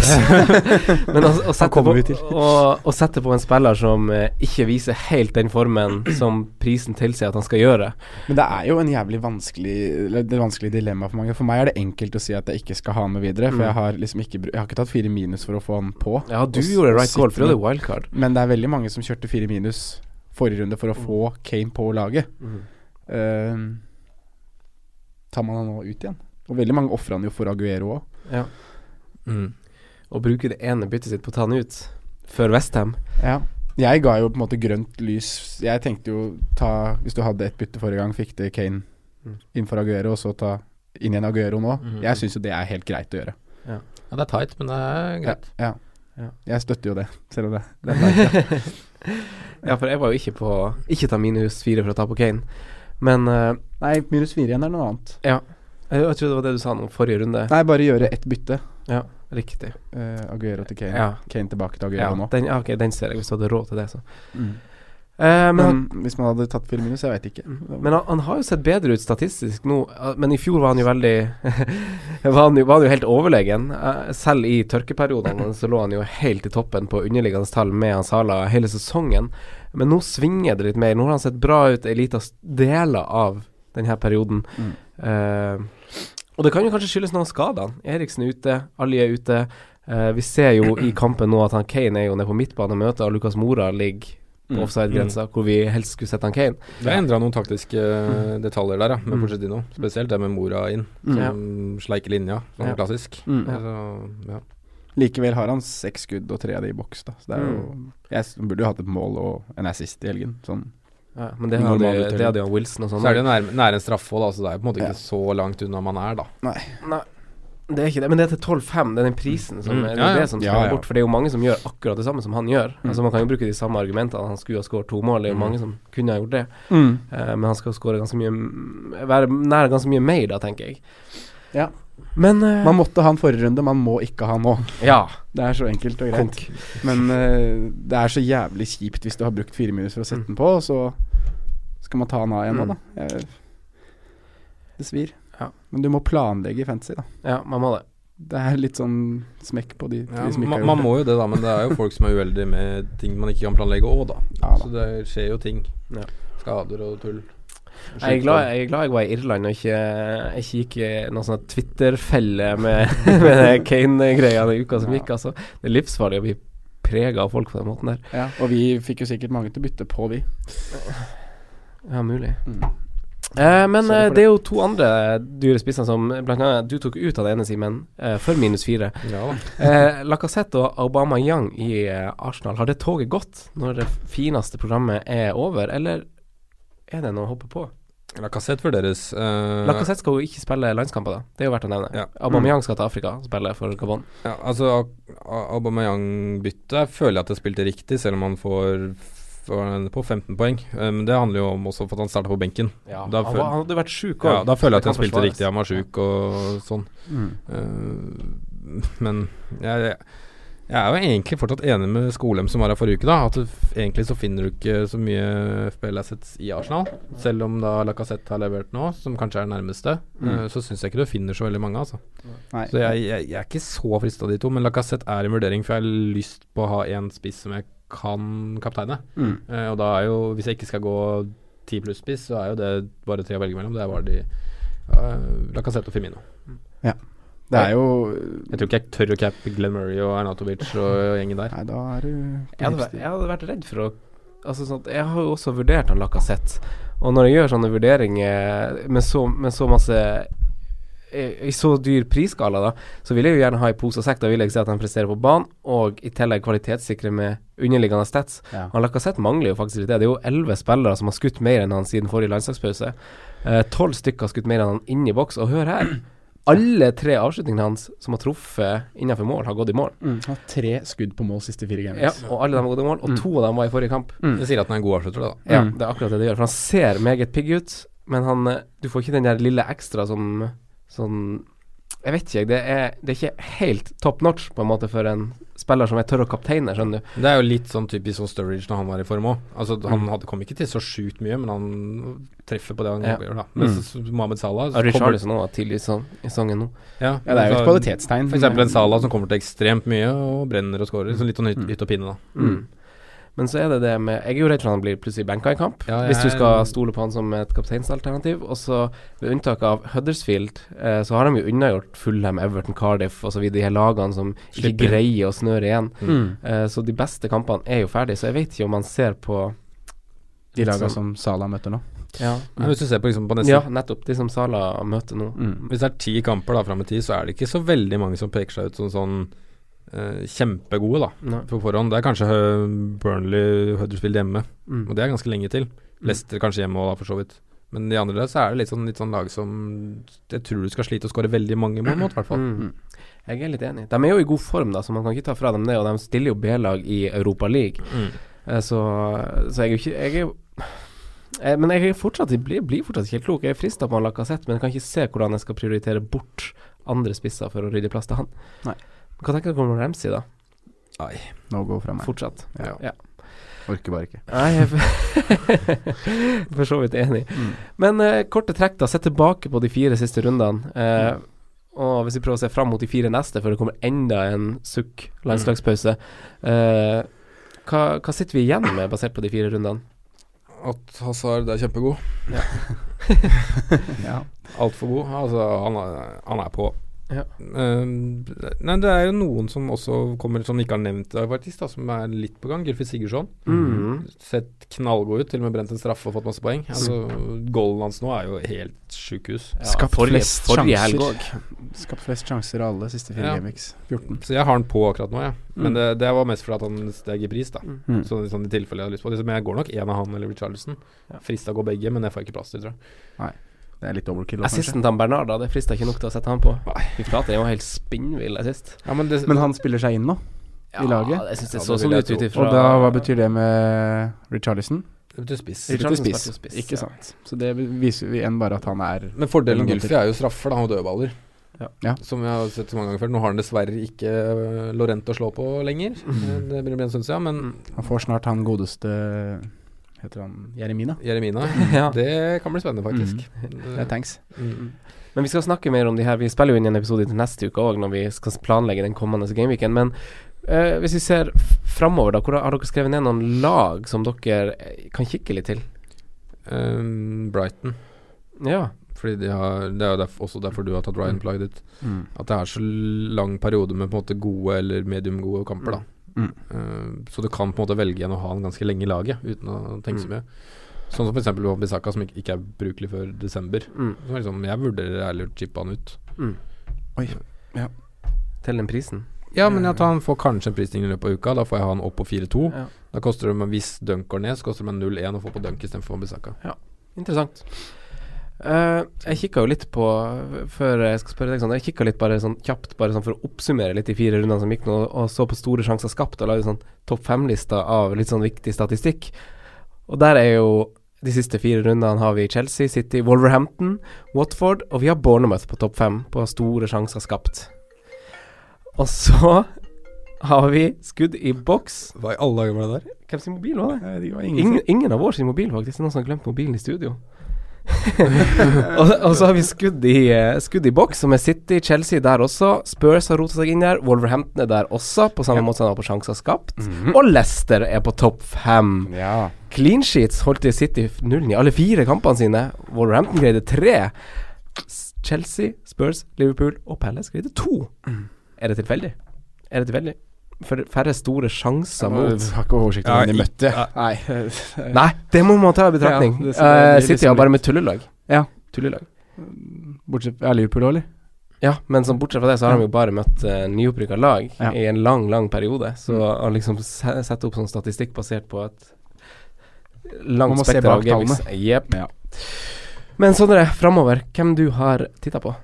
Men å, å, sette på, å, å sette på en spiller som eh, ikke viser helt den formen som prisen tilsier at han skal gjøre. Men det er jo en jævlig vanskelig Det vanskelig dilemma for mange. For meg er det enkelt å si at jeg ikke skal ha han med videre. For Mm. jeg har liksom ikke Jeg har ikke tatt fire minus for å få han på. Ja, du Og gjorde right call, for du hadde wildcard. Men det er veldig mange som kjørte fire minus forrige runde for å få Kane på laget. Mm. Uh, tar man han nå ut igjen? Og veldig mange ofrer han jo for Aguero òg. Ja. Mm. Bruke det ene byttet sitt på å ta han ut før Westham. Ja. Jeg ga jo på en måte grønt lys. Jeg tenkte jo ta Hvis du hadde et bytte forrige gang, fikk det Kane innenfor inn for Aguero, og så ta inn igjen Aguero nå. Mhm. Jeg syns jo det er helt greit å gjøre. Ja, det er tight, men det er greit. Ja. Ja. Jeg støtter jo det, selv om det, det er tight, ja. Ja, for jeg var jo ikke på Ikke ta minus fire for å ta på Kane. Men uh, Nei, minus fire igjen er noe annet. jeg, jeg tror det var det du sa nå forrige runde. Nei, bare gjøre ett bytte. Ja, riktig. Uh, Aguero til Kane. Ja. Kane tilbake til Ja, Aguero nå. den, ok, den ser jeg, hvis du hadde råd til det, så. Mm. Uh, men Men hvis man hadde tatt fire minus, jeg veit ikke. men han, han har jo sett bedre ut statistisk nå. Men i fjor var han jo veldig var, han jo, var han jo helt overlegen. Eh, Selv i tørkeperiodene så lå han jo helt i toppen på underliggende tall med Sala hele sesongen. Men nå svinger det litt mer. Nå har han sett bra ut i lita deler av denne perioden. Mm. Eh, og det kan jo kanskje skyldes noen av skadene. Eriksen er ute, Ali er ute. Eh, vi ser jo i kampen nå at han Kane er jo nede på midtbane og møter, og Lucas Mora ligger på Mm. offside-grensa, hvor vi helst skulle sett han Kane. Det har endra noen taktiske mm. detaljer der, ja, med Mm. Pochettino. Spesielt det med Mora inn, Mm. som sleiker linja, sånn Ja. klassisk. Mm. Så, ja. Likevel har han seks skudd og tre av de i boks, da. Så det er jo Jeg burde jo hatt et mål og en assist i helgen. Sånn. Ja, men det hadde, det hadde jo Wilson og sånn. Så er det jo nær, nære en straffe òg, da, så det er jo på en måte Ja. ikke så langt unna man er, da. Nei. Det er ikke det, men det er til 12,5. Det er den prisen som Mm, det er ja, ja. det som Ja, ja. bort. For det er jo mange som gjør akkurat det samme som han gjør. Mm. Altså Man kan jo bruke de samme argumentene. Han skulle ha skåret to mål. Det er jo Mm. mange som kunne ha gjort det. Mm. Uh, men han skal skåre ganske mye Være nær ganske mye mer, da, tenker jeg. Ja. Men uh, Man måtte ha en forrige runde, man må ikke ha nå. Ja. Det er så enkelt og greit. Konk. Men uh, det er så jævlig kjipt hvis du har brukt fire minutter for å sette Mm. den på, og så skal man ta han av igjen nå, Mm. da. Jeg, det svir. Ja. Men du må planlegge i fantasy, da. Ja, man må det. Det er litt sånn smekk på de, Ja, de som ikke man, har gjort det. Man må jo det, da, men det er jo folk som er uheldige med ting man ikke kan planlegge òg, da. Ja, da. Så det skjer jo ting. Ja. Skader og tull. Jeg er, glad, jeg er glad jeg var i Irland og ikke, ikke gikk i noen sånn Twitter-felle med, med Kane-greia den uka som Ja. gikk. Altså. Det er livsfarlig å bli prega av folk på den måten der. Ja, og vi fikk jo sikkert mange til å bytte på, vi. Ja, mulig. Mm. Eh, men Sorry eh, det er jo to andre dyre spisser som blant annet du tok ut av det ene, Simen, eh, for minus fire. Ja. Eh, Lacassette og Aubameyang Young i eh, Arsenal, har det toget gått når det fineste programmet er over, eller er det noe å hoppe på? Lacassette vurderes. Uh, Lacassette skal jo ikke spille landskamper, da. Det er jo verdt å nevne. Ja. Aubameyang skal til Afrika og spille for Gabon. Ja, altså Aubameyang-byttet føler jeg at jeg spilte riktig, selv om han får, på 15 poeng. Eh, Men det handler jo om også for at han starta på benken. Ja, Da han, føl- han hadde vært sjuk Ja, da føler jeg at han spilte riktig. Han var sjuk og sånn. Mm. Uh, men jeg, jeg er jo egentlig fortsatt enig med Skolem som var her forrige uke, da. At du, egentlig så finner du ikke så mye FPL-assets i Arsenal. Selv om da Lacassette har levert nå, som kanskje er det nærmeste, Mm. uh, så syns jeg ikke du finner så veldig mange, altså. Nei. Så jeg, jeg, jeg er ikke så frista av de to, men Lacassette er en vurdering, for jeg har lyst på å ha en spiss som jeg kan kapteine. Mm. Uh, og da er jo, hvis jeg ikke skal gå ti pluss spiss, så er jo det bare tre å velge mellom. Det er bare de uh, Lacassette og Firmino. Det er jo Jeg tror ikke jeg tør å cappe Glenn Murray og Arnatovic og gjengen der. Nei, da er du Jeg hadde, jeg hadde vært redd for å Altså sånn at Jeg har jo også vurdert han Lacassette. Og når jeg gjør sånne vurderinger med så, med så masse i, I så dyr prisskala, da, så vil jeg jo gjerne ha i pose og sekk. Da vil jeg si at han presterer på banen, og i tillegg kvalitetssikre med underliggende stats. ja. Han Lacassette mangler jo faktisk litt det. Det er jo elleve spillere som har skutt mer enn han siden forrige landslagspause. Eh, Tolv stykker har skutt mer enn han inni boks. Og hør her. Alle tre avslutningene hans som har truffet innenfor mål, har gått i mål. Mm. Han har tre skudd på mål siste fire Ja, og alle de har gått i mål, og Mm. to av dem var i forrige kamp. Mm. Det sier at han er en god avslutter, da. Ja, Mm. det er akkurat det det gjør. For han ser meget pigg ut, men han eh, Du får ikke den der lille ekstra som sånn Jeg vet ikke, det er, det er ikke helt top notch på en måte for en spiller som jeg tør å kapteine, skjønner du. Det er jo litt sånn typisk sånn Sturridge når han var i form òg. Altså, han Mm. hadde, kom ikke til så sjukt mye, men han treffer på det han Ja. gjør, da. Mens Mohammed Salah Richard kommer- Richarlison var tidlig sånn, i sangen nå. ja, Ja, det er jo et kvalitetstegn. For eksempel en Salah som kommer til ekstremt mye og brenner og scorer. Så litt sånn hytt, Mm. hytt og pinne, da. Mm. Men så er det det med Jeg er jo redd for at han blir plutselig benka i kamp, Ja, hvis du skal stole på han som et kapteinsalternativ. Og så, ved unntak av Huddersfield, eh, så har de jo unnagjort Fulham, Everton, Cardiff osv. De her lagene som ikke greier å snøre igjen. Mm. Eh, så de beste kampene er jo ferdig, så jeg vet ikke om man ser på De lagene sånn- som Salah møter nå. Ja, Men hvis du ser på, liksom, på neste ja nettopp. De som Sala møter nå. Mm. Hvis det er ti kamper da fram i tid, så er det ikke så veldig mange som peker seg ut som sånn eh, kjempegode, da. Nei. På forhånd. Det er kanskje eh, Burnley, Huddersfield hjemme, Mm. og det er ganske lenge til. Leicester kanskje hjemme òg, for så vidt. Men de andre der, så er det litt sånn, litt sånn lag som Jeg tror du skal slite å skåre veldig mange mål mot, i hvert fall. Mm. Jeg er litt enig. De er jo i god form, da, så man kan ikke ta fra dem det. Og de stiller jo B-lag i Europa League, Mm. Eh, så, så jeg er jo ikke Jeg er jo eh, Men jeg er fortsatt, jeg blir, blir fortsatt ikke helt klok. Jeg er frista på han Lacassette, men jeg kan ikke se hvordan jeg skal prioritere bort andre spisser for å rydde plass til han. Nei. Hva tenker dere om Ramsey, da? Nei. No go fra meg. Fortsatt. Ja. Ja. Orker bare ikke. Nei, jeg er for så vidt enig. Mm. Men uh, korte trekk, da. Se tilbake på de fire siste rundene. Eh, og hvis vi prøver å se fram mot de fire neste, før det kommer enda en sukk landslagspause uh, hva, hva sitter vi igjen med, basert på de fire rundene? At Hazard er kjempegod. Ja. Altfor god. Altså, han er, han er på. Ja. Ehm, nei, det er jo noen som også kommer som ikke har nevnt det, faktisk, da, som er litt på gang. Gylfi Sigurdsson. Mm. Sett knallgod ut, til og med brent en straffe og fått masse poeng. Altså, Goalen hans nå er jo helt sjukehus. Ja, Skapt for, flest for sjanser. Skapt flest sjanser av alle siste fire Ja. gameweeks. 14. Så jeg har han på akkurat nå, jeg. Men Mm. det, det var mest fordi at han steg i pris, da. Mm. Så sånn i tilfelle jeg har lyst på det. Men jeg går nok en av han eller Richarlison. Ja. Frista går begge, men jeg får ikke plass til, tror jeg. Det er litt overkill. også. Assisten til han Bernard, da, det frista ikke nok til å sette han på. Fy flate, den var helt spinnvill assist. Ja, men det, Men han spiller seg inn nå. Ja, laget? Jeg syns det Ja, så det sånn ut jeg ifra Og da, hva betyr det med Richarlison? det betyr spiss. Richarlison Spiss. spiss, Ikke ja. sant. Så det viser vi igjen bare at han er Men fordelen Gylfi er jo straffer da, og dødballer. Ja. Ja. Som vi har sett så mange ganger før. Nå har han dessverre ikke øh, Lorente å slå på lenger. Eh, Det blir en stund siden, men Han får snart han godeste Heter han Jeremina? Jeremina Ja. Det kan bli spennende, faktisk. Det er tanks. Mm. Men vi skal snakke mer om de her. Vi spiller jo inn en episode til neste uke òg, når vi skal planlegge den kommende gameweeken. Men uh, hvis vi ser framover, da, hvor har dere skrevet ned noen lag som dere eh, kan kikke litt til? Um, Brighton. Ja. Fordi de har, Det er jo derf- også derfor du har tatt Ryan Plug dit. Mm. At det er så lang periode med på en måte gode eller medium gode kamper. da Mm. Eh, Så du kan på en måte velge igjen å ha han ganske lenge i laget uten å tenke så Mm. mye. Sånn som f.eks. Bisaka, som ikke, ikke er brukelig før desember. Mm. Så liksom, jeg vurderer ærlig å chippe han ut. Mm. Oi. Ja. Til den prisen. Ja, men at han får kanskje en prisstigning i løpet av uka. Da får jeg ha han opp på 4-2. Ja. Da koster det meg, hvis Dunk går ned, så koster det meg 0-1 å få på Dunk istedenfor Bisaka. Interessant. Eh, jeg kikka jo litt på Før jeg skal spørre deg sånn Jeg kikka litt bare sånn kjapt Bare sånn for å oppsummere litt de fire rundene som gikk nå, og så på store sjanser skapt, og lagde sånn topp fem-lista av litt sånn viktig statistikk. Og der er jo de siste fire rundene har vi Chelsea, City, Wolverhampton, Watford, og vi har Bournemouth på topp fem på store sjanser skapt. Og så har vi skudd i boks. Hva i alle dager var det der? Hvem sin mobil var det? Nei, det var Ingen, ingen, ingen av vår sin mobil, faktisk. Noen som har glemt mobilen i studio. og, og så har vi skudd i, eh, skudd i boks, som er City, Chelsea der også. Spurs har rota seg inn der. Wolverhampton er der også, på samme Ja. måte som han var på sjanser skapt. Mhm. Og Leicester er på topp fem. Ja. Clean sheets holdt i City nullen i alle fire kampene sine. Wolverhampton greide tre. Chelsea, Spurs, Liverpool og Palace greide to. Er det tilfeldig? Er det tilfeldig? Færre store sjanser Jeg mot har ikke oversikt over hvem de møtte. Nei. Nei, det må man ta i betraktning. Ja, Eh, blir City liksom har bare med tullelag. Ja. Tullelag. Bortsett fra Liverpool òg, eller? Ja, men som bortsett fra det, så har de jo bare møtt uh, nyopprykka lag Ja. i en lang, lang periode. Så Mm. å liksom se, sette opp sånn statistikk basert på et langt spekter av gameweeks Jepp. Ja. Men Sondre, framover, hvem du har titta på?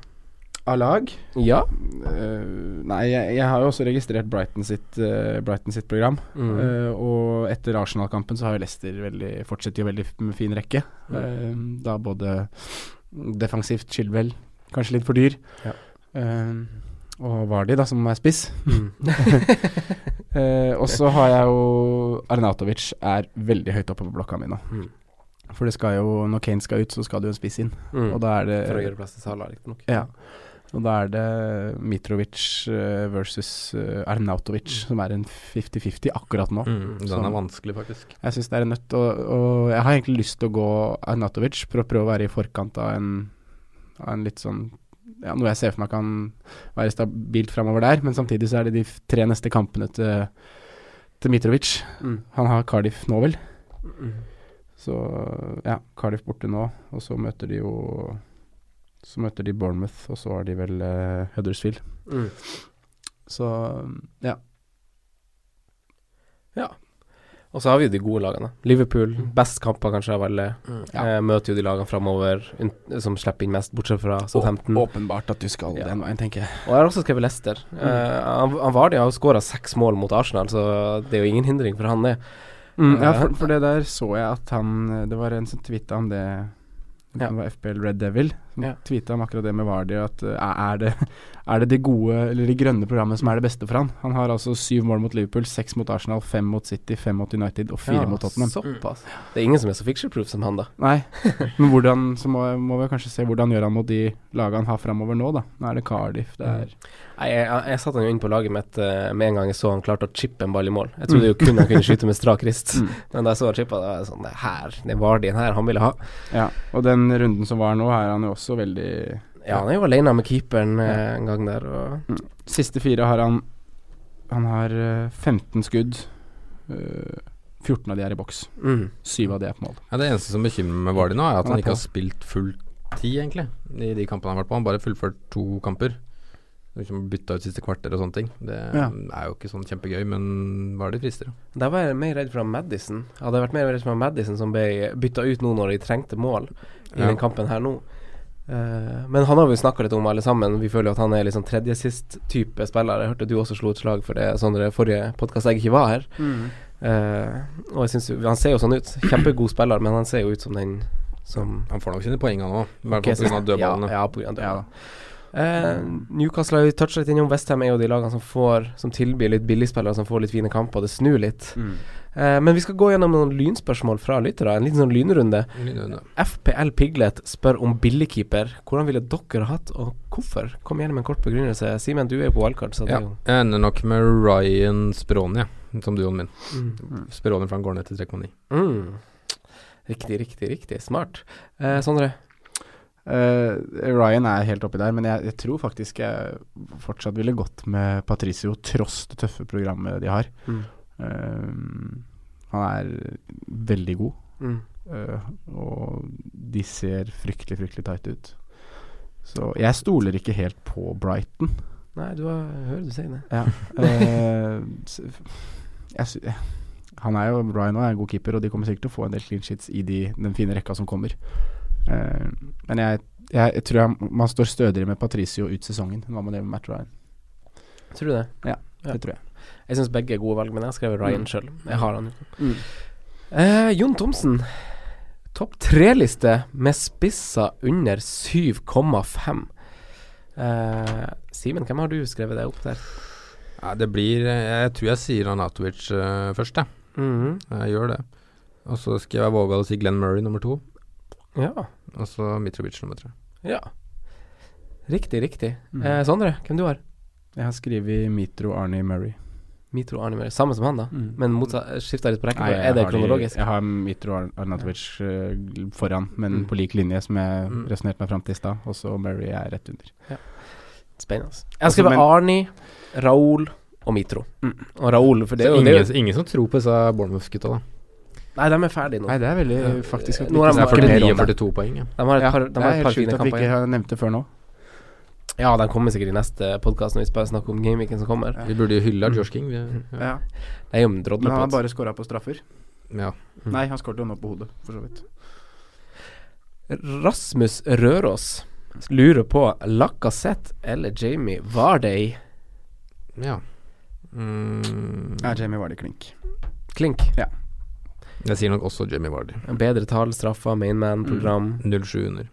Av lag? Ja. Uh, nei, jeg, jeg har jo også registrert Brighton sitt, uh, Brighton sitt program. Mm. Uh, og etter Arsenal-kampen så har jo Leicester veldig, fortsetter en veldig fin rekke. Mm. Da både defensivt Chilwell, kanskje litt for dyr. Ja. Og Vardi, da, som er spiss. Mm. Og så har jeg jo Arnautovic er veldig høyt oppe på blokka mi nå. Mm. For det skal jo, når Kane skal ut, så skal det jo en spiss inn. Mm. Og da er det For å gjøre plass til Salah, riktignok. Ja. Og da er det Mitrovic eh, versus eh, Arnautovic, som er en 50-50 akkurat nå. Mm, den Som- er vanskelig, faktisk. Jeg syns det er en nøtt, og, og jeg har egentlig lyst til å gå Arnautovic for å prøve å være i forkant av en, av en litt sånn ja, Noe jeg ser for meg kan være stabilt framover der, men samtidig så er det de tre neste kampene til, til Mitrovic. Mm. Han har Cardiff nå, vel. Mm. Så ja, Cardiff borte nå, og så møter de jo Så møter de Bournemouth, og så har de vel uh, Huddersfield. Mm. Så ja. Ja. Og så har vi jo de gode lagene. Liverpool, best kamper kanskje av alle. Ja. Eh, møter jo de lagene framover som slipper inn mest, bortsett fra Southampton. Å- Åpenbart at du skal Ja. den veien, tenker jeg. Og jeg har også skrevet Leicester. Eh, han, han Vardy har jo skåra seks mål mot Arsenal, så det er jo ingen hindring for han, det. Mm, ja, Eh, for, for det der så jeg at han Det var en som tvitra om det. Ja. Det var FBL Red Devil Ja. Tvita om akkurat det med Vardy. At eh, er det Er det det gode, eller det grønne programmet som er det beste for han? Han har altså syv mål mot Liverpool, seks mot Arsenal, fem mot City, fem mot United og fire Ja, mot Tottenham. Såpass. Det er ingen som er så picture-proof som han, da. Nei, men hvordan Så må, må vi kanskje se hvordan gjør han mot de lagene han har framover nå, da. Nå er det Cardiff, det er Nei, jeg, jeg, jeg satte han jo inn på laget mitt eh, med en gang jeg så han klarte å chippe en ball i mål. Jeg trodde jo kun han kunne skyte med strak rist, Mm. men da jeg så han chippa, da var det sånn Det her, det var den her han ville ha. Ja, og den runden som var nå, er han jo også veldig Ja, han er jo alene med keeperen ja. en gang der, og Siste fire har han Han har eh, 15 skudd. eh, 14 av de er i boks. mm. 7 av de er på mål. Ja, det eneste som bekymrer meg med Vardy nå, er at Han han er ikke har spilt full tid, egentlig, i de kampene han har vært på. Han bare fullført to kamper. Liksom Bytta ut siste kvarter og sånne ting. Det Ja. er jo ikke sånn kjempegøy, men Vardy frister. jo. Der var jeg mer redd for Madison. Madison. Jeg hadde vært mer redd for Madison som ble bytta ut nå når de trengte mål i Ja. den kampen her nå. Eh, men han har vi snakka litt om alle sammen. Vi føler jo at han er liksom sånn tredjesist-type spiller. Jeg hørte du også slo et slag for det Sondre forrige podkast jeg ikke var her. Eh, og jeg synes Han ser jo sånn ut. Kjempegod spiller, men han ser jo ut som den som Han får nok sine poeng, han òg. I hvert fall pga. dødballene. Ja, ja, på grunn av Ja, dødballene. Eh, Newcastle har vi toucha litt innom. Westham er jo de lagene som får Som tilbyr litt billigspillere som får litt fine kamper. Det snur litt. Mm. Eh, men vi skal gå gjennom noen lynspørsmål fra lyttere. En liten sånn lynrunde. Lynrunde. FPL Piglet spør om billigkeeper. Hvordan ville dere hatt, og hvorfor? Kom igjen med en kort begrunnelse. Simen, du er jo på wildcard, så det Ja. er jo Jeg ender nok med Ryan Sproni, som duoen min. mm. Sproni for han går ned til 3,9. Mm. Riktig, riktig, riktig. Smart. Eh, Sondre? Uh, Ryan er helt oppi der, men jeg, jeg tror faktisk jeg fortsatt ville gått med Patricio, tross det tøffe programmet de har. Mm. Eh, han er veldig god, Mm. Uh, og de ser fryktelig, fryktelig tight ut. Så jeg stoler ikke helt på Brighton. Nei, du har, hørt hører du sier det. Ja. Uh, jeg, han er jo Ryan og er en god keeper, og de kommer sikkert til å få en del clean shits i de, den fine rekka som kommer. Uh, men jeg, jeg, jeg tror jeg, man står stødigere med Patricio ut sesongen enn hva man gjør med Matt Ryan. Tror du det? Ja. Det tror jeg. Jeg syns begge er gode valg, men jeg har skrevet Ryan Mm. sjøl. Jeg har han jo. Eh, Jon Thomsen. Topp tre-liste med spisser under 7,5. Eh, Simen, hvem har du skrevet det opp der? Ja, det blir eh, Jeg tror jeg sier Anatovic uh, først, jeg. Mhm. Jeg gjør det. Og så skal jeg våge å si Glenn Murray nummer to. Ja. Og så Mitrovic nummer tre. ja. Riktig, riktig. Mm. Eh, Sondre, hvem du har? Jeg har skrevet Mitro Arnie Murray. Mitro Arnimer. Samme som han, da. Mm. Men motsatt skifta litt på Nei, rekkefølge. Er det kronologisk? de-? Jeg har Mitro Ar- Arnatovic uh, foran, men Mm. på lik linje, som jeg Mm. resonnerte meg fram til i stad. Og så Murray er rett under. Spennende. Altså. Jeg har Altså, skrevet men- Arni, Raoul og Mitro. Mm. Og Raoul, for det er det er ingen, jo ingen som tror på disse Bournemouth-gutta, da. Nei, de er ferdige nå. Nei, det er veldig Ja. faktisk at Nå har er de Det er 49 og 42 poeng, ja. De har et Ja, par, de det har er et par helt sjukt at vi ikke har nevnt det før nå. Ja, de kommer sikkert i neste podkast når vi bare snakker om gameweeken som kommer. Ja. Vi burde jo hylla Josh King. Vi, ja. Ja. Det er jo en Men han har bare skåra på straffer. ja. Mm. Nei, han skåret jo nå på hodet, for så vidt. Rasmus Røros lurer på Lacassette eller Jamie Varday. ja. Mm, Ja, Jamie Vardy klink. klink. Ja. jeg sier nok også Jamie Vardy. Bedre tall, straffer, mainman-program. 0-7 under.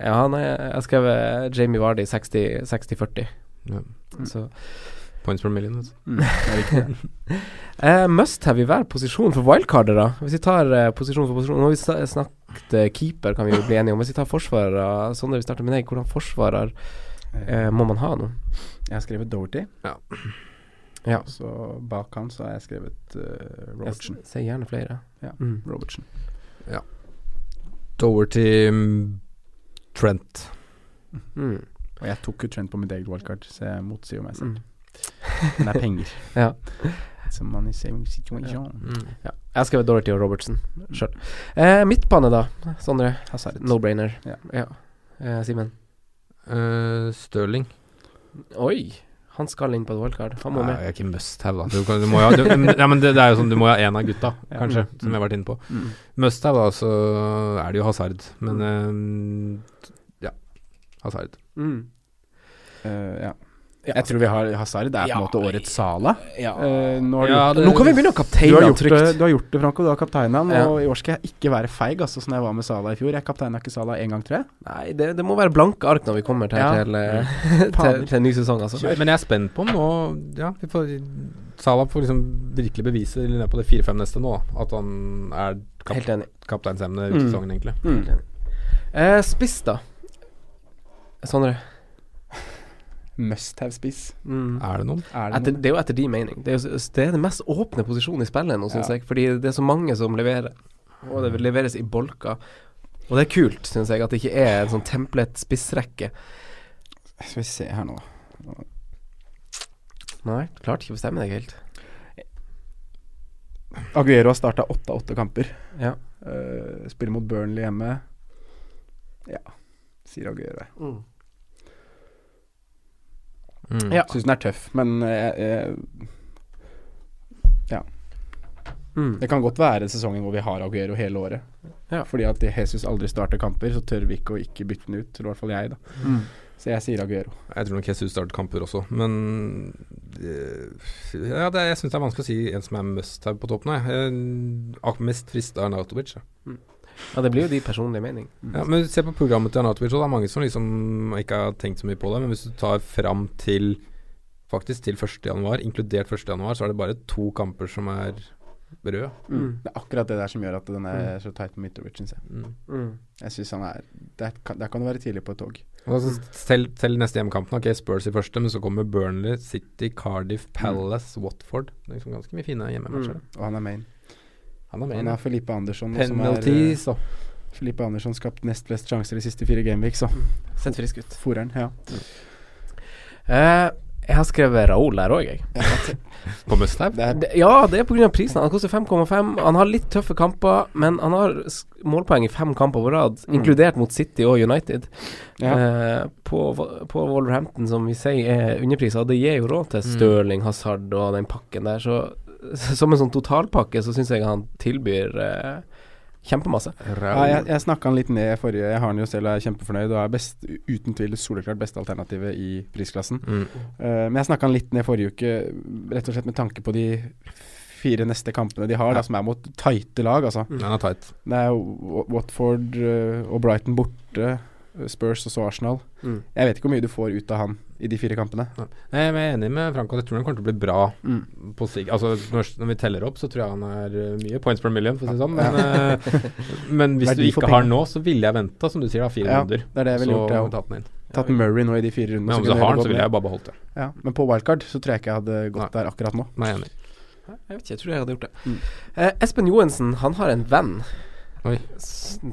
Ja, nei, jeg skrev Jamie Vardy 60-40. Ja. Mm. Så Points per million. Riktig, det. eh, Must have i hver posisjon for wildcardere. Hvis vi tar uh, posisjon for posisjon Nå har vi snakket uh, keeper, kan vi jo bli enige om. Hvis vi tar forsvarere, Sondre, vi starter med deg. Hvordan forsvarer eh, må man ha nå? Jeg har skrevet Doherty. Ja. Ja. Så bak han så har jeg skrevet uh, Robertson. Jeg ser gjerne flere. Ja. Mm. Robertson. Doverty mm, Trent. Mm. Og jeg tok jo Trent på mitt eget wildcard, så jeg motsier meg selv. Mm. Men det er penger. Ja. It's a money. Mm. Ja. Jeg skrev Dorothy og Robertson sjøl. Eh, midtbane, da, Sondre. Hazard. No-brainer. Ja. Eh, Simen. Uh, Stirling. Oi! Han skal inn på et wildcard. Han må Nei, med. jeg er ikke must have, da. Du, kan, du må jo ha du, ja, men det, det er jo sånn, du må jo ha en av gutta, Ja. kanskje, Mm. som jeg har vært inne på. Mm. Must have, da, så er det jo Hazard. Men um, ja. Hazard. Mm. Uh, ja. Ja. Jeg tror vi har Hazard. Det er på en måte årets Sala. Ja. Uh, nå, har Ja, det- Nå kan vi begynne å Du har, kapteine gjort det, trygt. du har gjort det, Franco. Du har kapteina han. Ja. Og i år skal jeg ikke være feig, altså, som jeg var med Sala i fjor. Jeg kapteina ikke Sala én gang, tror jeg. Nei, det, det må være blanke ark når vi kommer til, Ja. til, eh, til, til en ny sesong, altså. Men jeg er spent på om nå Ja, vi får Salah får liksom virkelig bevise På det fire-fem neste nå at han er kap kapteinsemne ut Mm. egentlig. Mm. enig. Eh, spiss, da. Sondre. Must have spiss. Mm. Er det noen? Er det Etter, noe? det er jo etter din mening. Det er jo det, er den mest åpne posisjonen i spillet nå, syns Ja. jeg. Fordi det er så mange som leverer, og det leveres i bolker. Og det er kult, syns jeg, at det ikke er en sånn templet spissrekke. Skal vi se her nå. Nei, klarte ikke å bestemme deg helt. Aguero har starta åtte av åtte kamper. Ja. Uh, spiller mot Burnley hjemme. Ja, sier Aguero. jeg. Mm. Ja. Syns den er tøff, men jeg, jeg Mm. Det kan godt være sesongen hvor vi har Aguero hele året. Ja. Fordi at Jesus aldri starter kamper, så tør vi ikke å ikke bytte den ut. Eller i hvert fall jeg, da. Mm. Så jeg sier Aguero. Jeg tror nok Jesus starter kamper også, men eh, Ja, det, jeg syns det er vanskelig å si en som er must her på toppen. jeg. Jeg er mest frista av Nautovic. Ja. Ja, det blir jo de personlige mening. Ja, men se på programmet til Arnautovic, og det er mange som liksom ikke har tenkt så mye på det. Men hvis du tar fram til faktisk til 1. januar, inkludert 1. januar, så er det bare to kamper som er røde. Mm. Det er akkurat det der som gjør at den er så tight på Mitrovic, syns jeg. Mm. Mm. Jeg synes han er der kan, der kan du være tidlig på et tog. Altså, selv, selv neste hjemmekamp, ok, Spurs i første, men så kommer Burnley, City, Cardiff, Palace, Watford. Det er liksom ganske mye fine hjemmematcher. Og han er main. Han er med Han er Felipe Andersson. er, Penalties og eh, Felipe Andersson skapt nest flest sjanser de siste fire gameweeks, så Sett frisk ut. Foreren, ja. Uh, jeg har skrevet Raoul her òg, jeg. på er, Det- Ja, det er pga. prisen. Han koster 5,5. Han har litt tøffe kamper, men han har målpoeng i fem kamper på rad, Mm. inkludert mot City og United. ja. Uh, på, på Wolverhampton, som vi sier er underprisa, og det gir jo råd til Mm. Stirling, Hazard og den pakken der, så som en sånn totalpakke så syns jeg han tilbyr eh, kjempemasse. Ja, jeg, jeg snakka han litt ned forrige. Jeg har han jo selv og er kjempefornøyd og er best, uten tvil det soleklart beste alternativet i prisklassen. Mm. Uh, men jeg snakka han litt ned forrige uke, rett og slett med tanke på de fire neste kampene de har, Ja. da, som er mot tighte lag. Altså. Den er tight. Det er Watford uh, og Brighton borte, Spurs og så Arsenal. Mm. Jeg vet ikke hvor mye du får ut av han i de fire kampene. Jeg er enig med Franco. Jeg tror han kommer til å bli bra Mm. på sig. Altså, når, når vi teller opp, så tror jeg han er uh, mye points per million, for å si det sånn. Men, ja. men hvis du ikke har nå, så ville jeg venta, som du sier, da, fire Ja, runder. Det er det jeg ville gjort. Jeg, tatt den inn. tatt Murray nå i de fire rundene. Men om du har den, så ville jeg bare beholdt det. ja, Men på wildcard så tror jeg ikke jeg hadde gått der akkurat nå. Nei, jeg enig. Jeg vet ikke, jeg tror jeg hadde gjort det. Mm. Eh, Espen Johensen, han har en venn. Oi.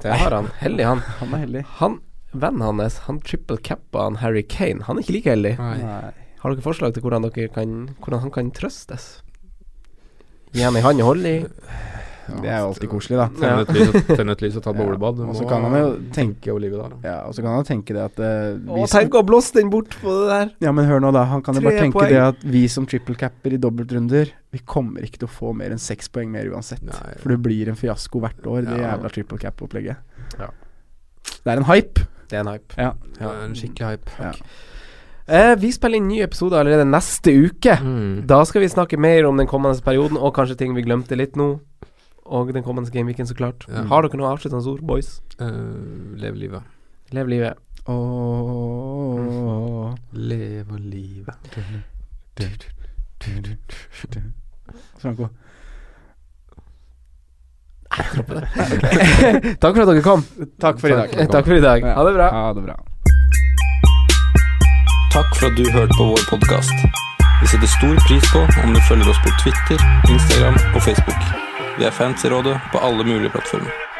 Det har han. Heldig, han. Han er heldig. Han, Vennen hans, han triple cappa han Harry Kane. Han er ikke like heldig. Har dere forslag til hvordan, dere kan, hvordan han kan trøstes? Gi ham ei hånd å holde i? Det er jo alltid koselig, da. Tenne et lys tenne et lys og ta et Ja. Og så kan han jo tenke over livet der. da. Ja, og så kan han tenke det at uh, vi Å, tenk å blåse den bort på det der! Ja, men hør nå, da. Han kan jo bare tenke poeng. det at vi som triple capper i dobbeltrunder, vi kommer ikke til å få mer enn seks poeng mer uansett. Nei. For det blir en fiasko hvert år, det Ja. jævla triple cap-opplegget. Ja. Det er en hype. Det er en hype. Ja. Er en skikkelig hype. Ja. Eh, vi spiller inn ny episode allerede neste uke. Mm. Da skal vi snakke mer om den kommende perioden, og kanskje ting vi glemte litt nå. Og den kommende gameweeken, så klart. Ja. Har dere noe avsluttende ord, boys? Uh, lev livet. Lev livet. Åh. Lev livet. Franco. Takk for at dere kom. Takk for i dag. Takk for i dag. Ha det bra. Ha det bra. Takk for at du hørte på vår podkast. Vi setter stor pris på om du følger oss på Twitter, Instagram og Facebook. Vi er fans i rådet på alle mulige plattformer.